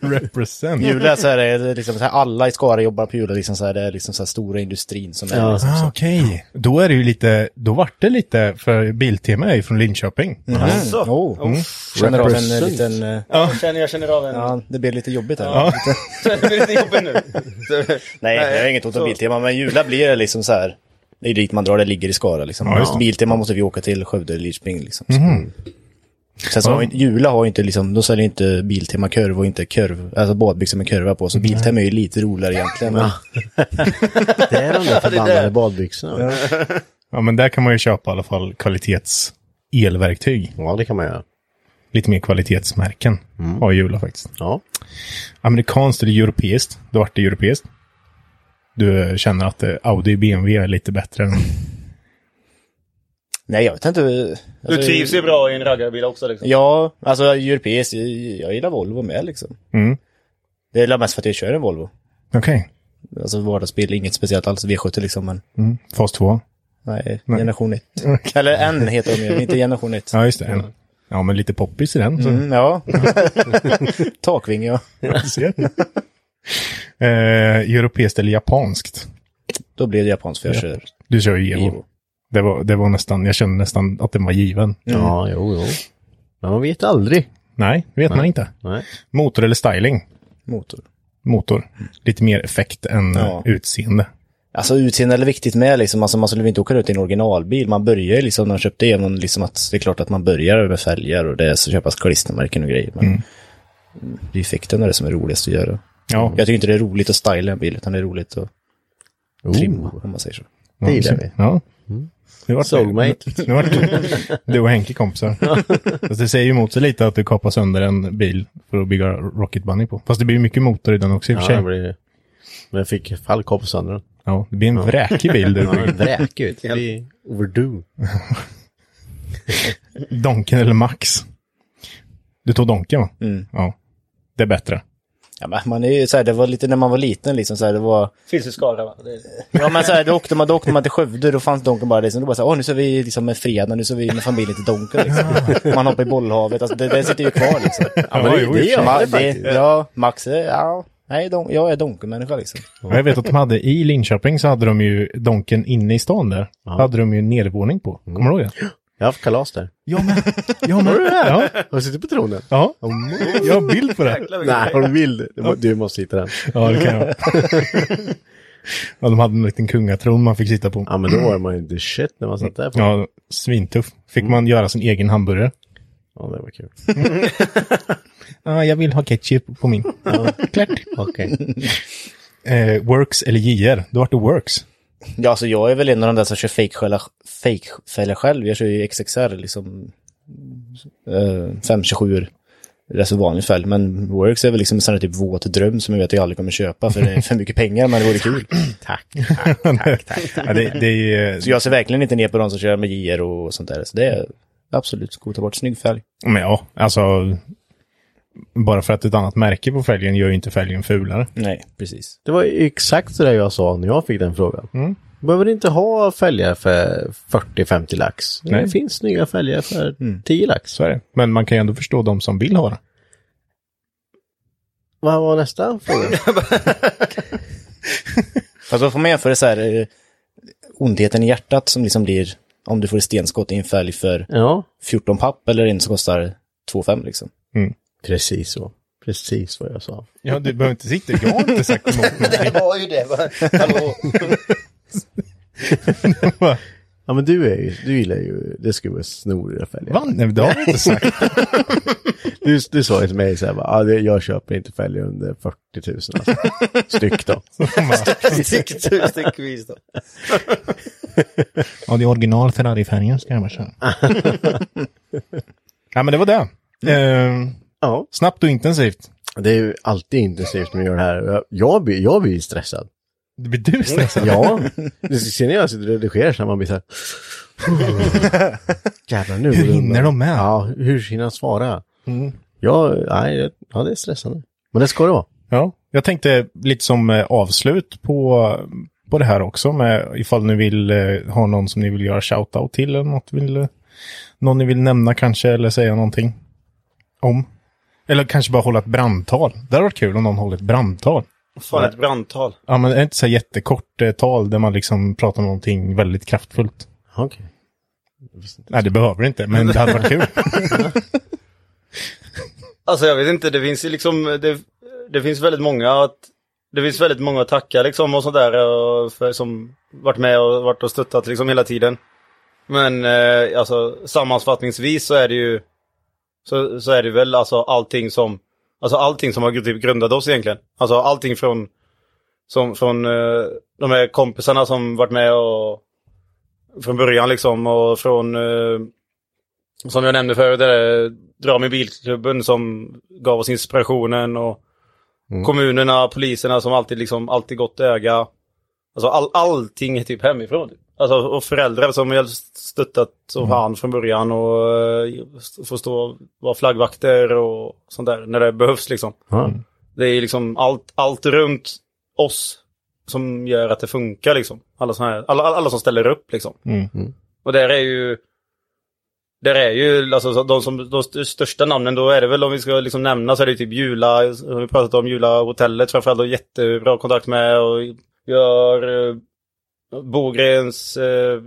represent. Jula så här är det liksom så här, alla i Skara jobbar på Jula, liksom så här, det är liksom så här stora industrin som är Ja. liksom Ah, så. Okej, då är det ju lite, då vart det lite, för Biltema är ju från Linköping. Alltså. Oh. Mm. Känner av en eh, liten, eh, Jag, känner, jag känner av en... ja det blir lite jobbigt här. Ja. *laughs* det blir lite jobbigt nu. Så- *laughs* Nej, jag har inget ont om så- Biltema, men Jula blir det liksom så här. Det är dit man drar, det ligger i Skara liksom. Ja. Biltema måste vi åka till Skövde eller Lidköping liksom. Mhm. Sen så Ja. har ju, Jula har ju inte liksom, de säljer inte Biltema kurv och inte kurv, alltså badbyxor med kurva på. Så Biltema är ju lite roligare egentligen. Men, *laughs* Det är de där *laughs* förbannade badbyxorna. Ja, men där kan man ju köpa i alla fall kvalitets elverktyg. Ja, det kan man göra. Lite mer kvalitetsmärken har Jula faktiskt. Ja. Amerikanskt eller europeiskt? Då vart det europeiskt. Du känner att eh, Audi BMW är lite bättre än... nej, jag vet inte. Du Alltså, trivs ju bra i en raggarbil också liksom. Ja, alltså europeiskt, jag, jag gillar Volvo med liksom. Mm. Det är mest för att jag kör en Volvo. Okej. Alltså vardagsbil, inget speciellt alls, V70 liksom, men Mm. Fas 2. nej, generation 1. *laughs* Eller N heter de ju, inte generation 1. *laughs* Ja, just det. En. Ja, men lite poppis i den. Så. Mm, ja. *laughs* Takvinge, ja. Eh, europeiskt eller japanskt? Då blir det japanskt för jag Ja. kör Du kör ju Evo. Det var, det var nästan, jag kände nästan att den var given. Ja, jo, jo. Men man vet aldrig. Nej, det vet man inte. Nej. Motor eller styling? motor. Motor. Lite mer effekt än Ja. eh, utseende. Alltså utseende är viktigt med liksom, alltså man skulle inte åka ut i en originalbil. Man börjar ju liksom när man köpte Evon, liksom att det är klart att man börjar med fälgar och det är så köpas klistermärken och grejer. Men Mm. det är effekten är det som är roligast att göra. Ja, Jag tycker inte det är roligt att styla en bil, utan det är roligt att trimma, Oh, om man säger så. det gillar vi. Ja. Nu vart Soulmate. *laughs* Nu vart du och Henke kompisar. Fast det säger ju emot sig lite att du kapar sönder en bil för att bygga Rocket Bunny på. Fast det blir ju mycket motor i den också i och för Ja, sig. det blir... Men jag fick fallkopp sönder den. Ja, det blir en vräkig bil du Ja, vräkig ut. Det blir overdue. *laughs* Donken eller Max? Du tog Donken va? Mm. Ja. Det är bättre. Ja, men man är ju så här, det var lite när man var liten liksom så här, det var... Finns i Skara va? Det- Ja men så här, då åkte man, då åkte man till Skövde, då fanns Donken bara liksom, då bara så här, åh nu så vi liksom med fredag, nu så vi med familjen till Donken liksom. Man hoppar i bollhavet, alltså det, det sitter ju kvar liksom. Ja, men det- det gör Ma- det det, faktiskt. ja, Max är, ja, nej, don, jag är Donken-människa liksom. Jag vet att de hade i Linköping så hade de ju Donken inne i stan där. Hade de ju nedervåning på. Kommer du ihåg det? Jag har haft kalas där. Ja men. Ja men. Ja. Har du suttit på tronen? ja. Jag har bild på det. Nej, har du bild? Du må- Du måste hitta den. Ja det kan jag. Ja, de hade en liten kungatron man fick sitta på. Ja, men då var man ju the shit när man satt där. På. Ja, svintuff. Fick man göra sin egen hamburgare. Ja, det var kul. *laughs* Ja, jag vill ha ketchup på min. Ja, klart. Okej. Eh, works eller JR? Då vart det Works. Ja, alltså jag är väl en av de där som kör fake-fälla fake själv. Jag kör ju XXR liksom. Eh, 527 Rätt så vanlig fälg. Men Works är väl liksom en sån här typ våt dröm som jag vet att jag aldrig kommer köpa för det är för mycket pengar men det vore kul. *clears throat* Tack, tack, tack, tack. Ja, det, det är, Så jag ser verkligen inte ner på de som kör med JR och sånt där. Så det är absolut, gå ta bort snygg fälg. men ja, alltså. Bara för att ett annat märke på fälgen gör ju inte fälgen fulare. Nej, precis. Det var exakt så där jag sa när jag fick den frågan. Mm. Behöver inte ha fälgar för 40-50 lax. Nej. Det finns snygga fälgar för 10 lax. Så är det. Men man kan ju ändå förstå de som vill ha det. Vad var nästa fråga? *laughs* Fast då får man jämföra så här, eh, ondheten i hjärtat som liksom blir om du får ett stenskott i en fälg för ja, 14 papp eller en som kostar 2,5 liksom. Precis så. Precis vad jag sa. Ja, du behöver inte sitta. Jag har inte sagt emot *laughs* någonting. var ju det. va? Hallå? *laughs* Ja men du är ju, du gillar ju, det skulle vara snoriga fälgar. Va? Nej, men det har jag inte sagt. *laughs* Du, du sa ju till mig så här, ah, det- jag köper inte fälgar under 40 000 alltså. Styck då. Stick tu- styckvis då. Ja, det är original Ferrari-färgen ska jag bara köra. ja, men det var det. Eh, Ja, snabbt och intensivt. det är ju alltid intensivt när vi gör det här. Jag, blir, jag blir stressad. Blir du stressad? Ja, det ser ni när jag sitter och redigerar så här, man blir så här. Jävlar nu. Hur det hinner de med? Ja, hur hinner han svara? Mm. Ja, nej, det- ja, det är stressande. Men det ska det vara. Ja, jag tänkte lite som eh, avslut på, på det här också med ifall ni vill eh, ha någon som ni vill göra shoutout till eller något vill, någon ni vill nämna kanske eller säga någonting om. Eller kanske bara hålla ett brandtal. Det hade varit kul om någon håller ett brandtal. Fan, ett brandtal. Ja, men det är inte så här jättekort eh, tal där man liksom pratar om någonting väldigt kraftfullt. Okej. Nej, det behöver det inte, men det hade varit kul. *laughs* Alltså jag vet inte, det finns ju liksom, det, det finns väldigt många att det finns väldigt många att tacka liksom och sådär och för, som varit med och varit och stöttat liksom hela tiden. Men eh, alltså sammanfattningsvis så är det ju så, så är det väl alltså allting som alltså allting som har typ grundat oss egentligen. Alltså allting från som från eh, de här kompisarna som varit med och från början liksom och från eh, som jag nämnde förut, det Dra med bilklubben som gav oss inspirationen och kommunerna, poliserna som alltid liksom alltid gott öga. Alltså all, allting är typ hemifrån. Alltså och föräldrar som har stöttat som fan från början och eh, får stå och vara flaggvakter och sånt där när det behövs liksom. Ja. Det är liksom allt, allt runt oss som gör att det funkar liksom. Alla, såna här, alla, alla som ställer upp liksom. Mm. Och där är ju där är ju alltså så de som de st- största namnen då är det väl om vi ska liksom nämna så är det typ Jula, som vi pratat om Jula hotellet framförallt och jättebra kontakt med och gör eh, Bogrens eh,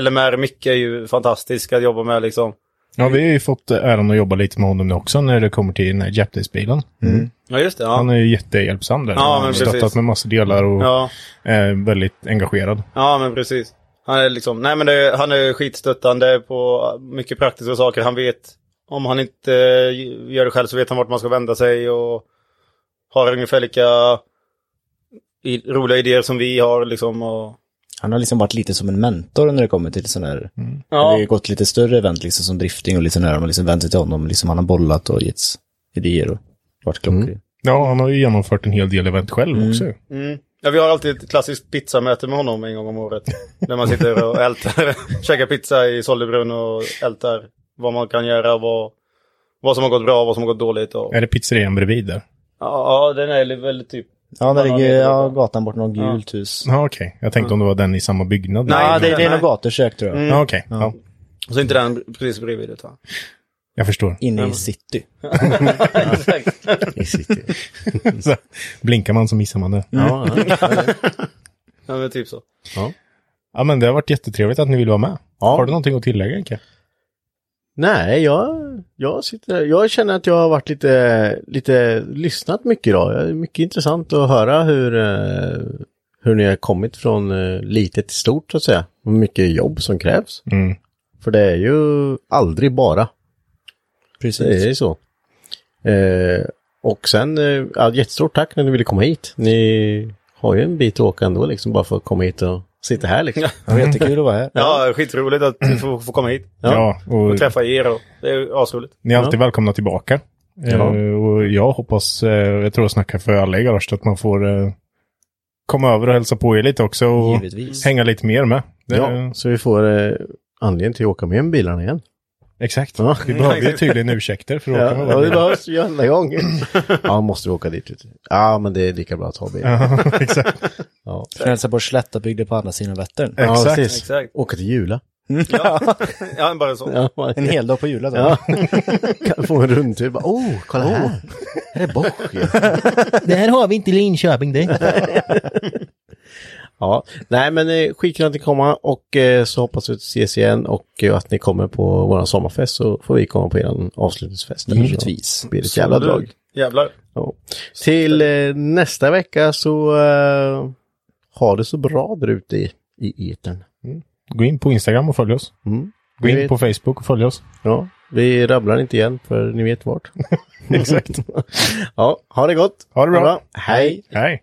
LMR Micke är ju fantastisk att jobba med liksom. Ja, vi har ju fått äran att jobba lite med honom nu också när det kommer till den här Japdays-bilen. Ja just det, ja. Han är ju jättehjälpsam där. Ja, Han men har stöttat precis. med massa delar och Ja. är väldigt engagerad. Ja men precis. Han är liksom, nej men det, han är skitstöttande på mycket praktiska saker. Han vet, om han inte eh, gör det själv så vet han vart man ska vända sig och har ungefär lika i, roliga idéer som vi har liksom. Och, Han har liksom varit lite som en mentor när det kommer till sådana här... Ja. Det har ju gått lite större event liksom som drifting och lite sådär. Man har liksom vänt sig till honom. Liksom han har bollat och getts idéer och varit klockren. Ja, han har ju genomfört en hel del event själv också. mm. Ja vi har alltid ett klassiskt pizzamöte med honom en gång om året. *laughs* Där man sitter och ältar, *laughs* käkar pizza i Sollebrunn och ältar vad man kan göra, vad, vad som har gått bra, vad som har gått dåligt. Och, Är det pizzerian bredvid där? ja, ja, den är väldigt typ Ja, där ligger det är ja, gatan bort något gult hus. Ja, okej. Jag tänkte om det var den i samma byggnad. Nej, Ja, det, det är nog gatukök tror jag. Mm. Ja, okej. Ja, Så inte den precis bredvid utan. jag förstår. Inne i city. *laughs* Exakt. *laughs* I city. Så, blinkar man så missar man det. Ja, ja. Ja men typ så. Ja, men det har varit jättetrevligt att ni vill vara med. Ja. Har du någonting att tillägga, Enke? Nej, jag, jag, sitter, jag känner att jag har varit lite, lite lyssnat mycket idag. Det är mycket intressant att höra hur, eh, hur ni har kommit från eh, litet till stort så att säga. Och mycket jobb som krävs. Mm. För det är ju aldrig bara. Precis. Det är ju så. Eh, och sen, eh, ja, jättestort tack när ni ville komma hit. Ni har ju en bit att åka ändå liksom bara för att komma hit och sitta här liksom. Det var jättekul att vara här. Ja, skitroligt att få, få komma hit Ja, och och träffa er. Och, det är asroligt. ni är alltid välkomna tillbaka. Ja. Eh, och jag hoppas, eh, jag tror jag snackar för alla i garaget, att man får eh, komma över och hälsa på er lite också och Givetvis. hänga lite mer med. Det, Ja, så vi får eh, anledning till att åka med bilarna igen. Exakt. Ja. Vi behöver ju tydligen *laughs* ursäkter för att Ja, åka ja, det behövs ju alla gånger. Ja, måste vi åka dit? Ja, men det är lika bra att ta bilen. Ja, *laughs* exakt. Ja, hälsa på Slätta byggde på andra sidan Vättern. ja Exakt. precis. Exakt. Åka till Jula. Ja, *laughs* ja bara så. Ja, En hel dag på jula då. Ja. kan få en rundtur. Bara, Oh, kolla här. Här är Bosch. Det här har vi inte i Linköping det. Ja, nej men eh, skitkul att ni kommer och eh, så hoppas vi att ses igen och eh, att ni kommer på våran sommarfest så får vi komma på er avslutningsfest. Givetvis. Så blir det ett jävla drag. Jävlar. Ja. Till nästa vecka så ha det så bra där ute i, i etern. Gå in på Instagram och följ oss. Mm. Gå in vet- på Facebook och följ oss. Ja, vi rabblar inte igen för ni vet vart. *laughs* Exakt. *laughs* ja, ha det gott. Ha det bra. Hej. Hej.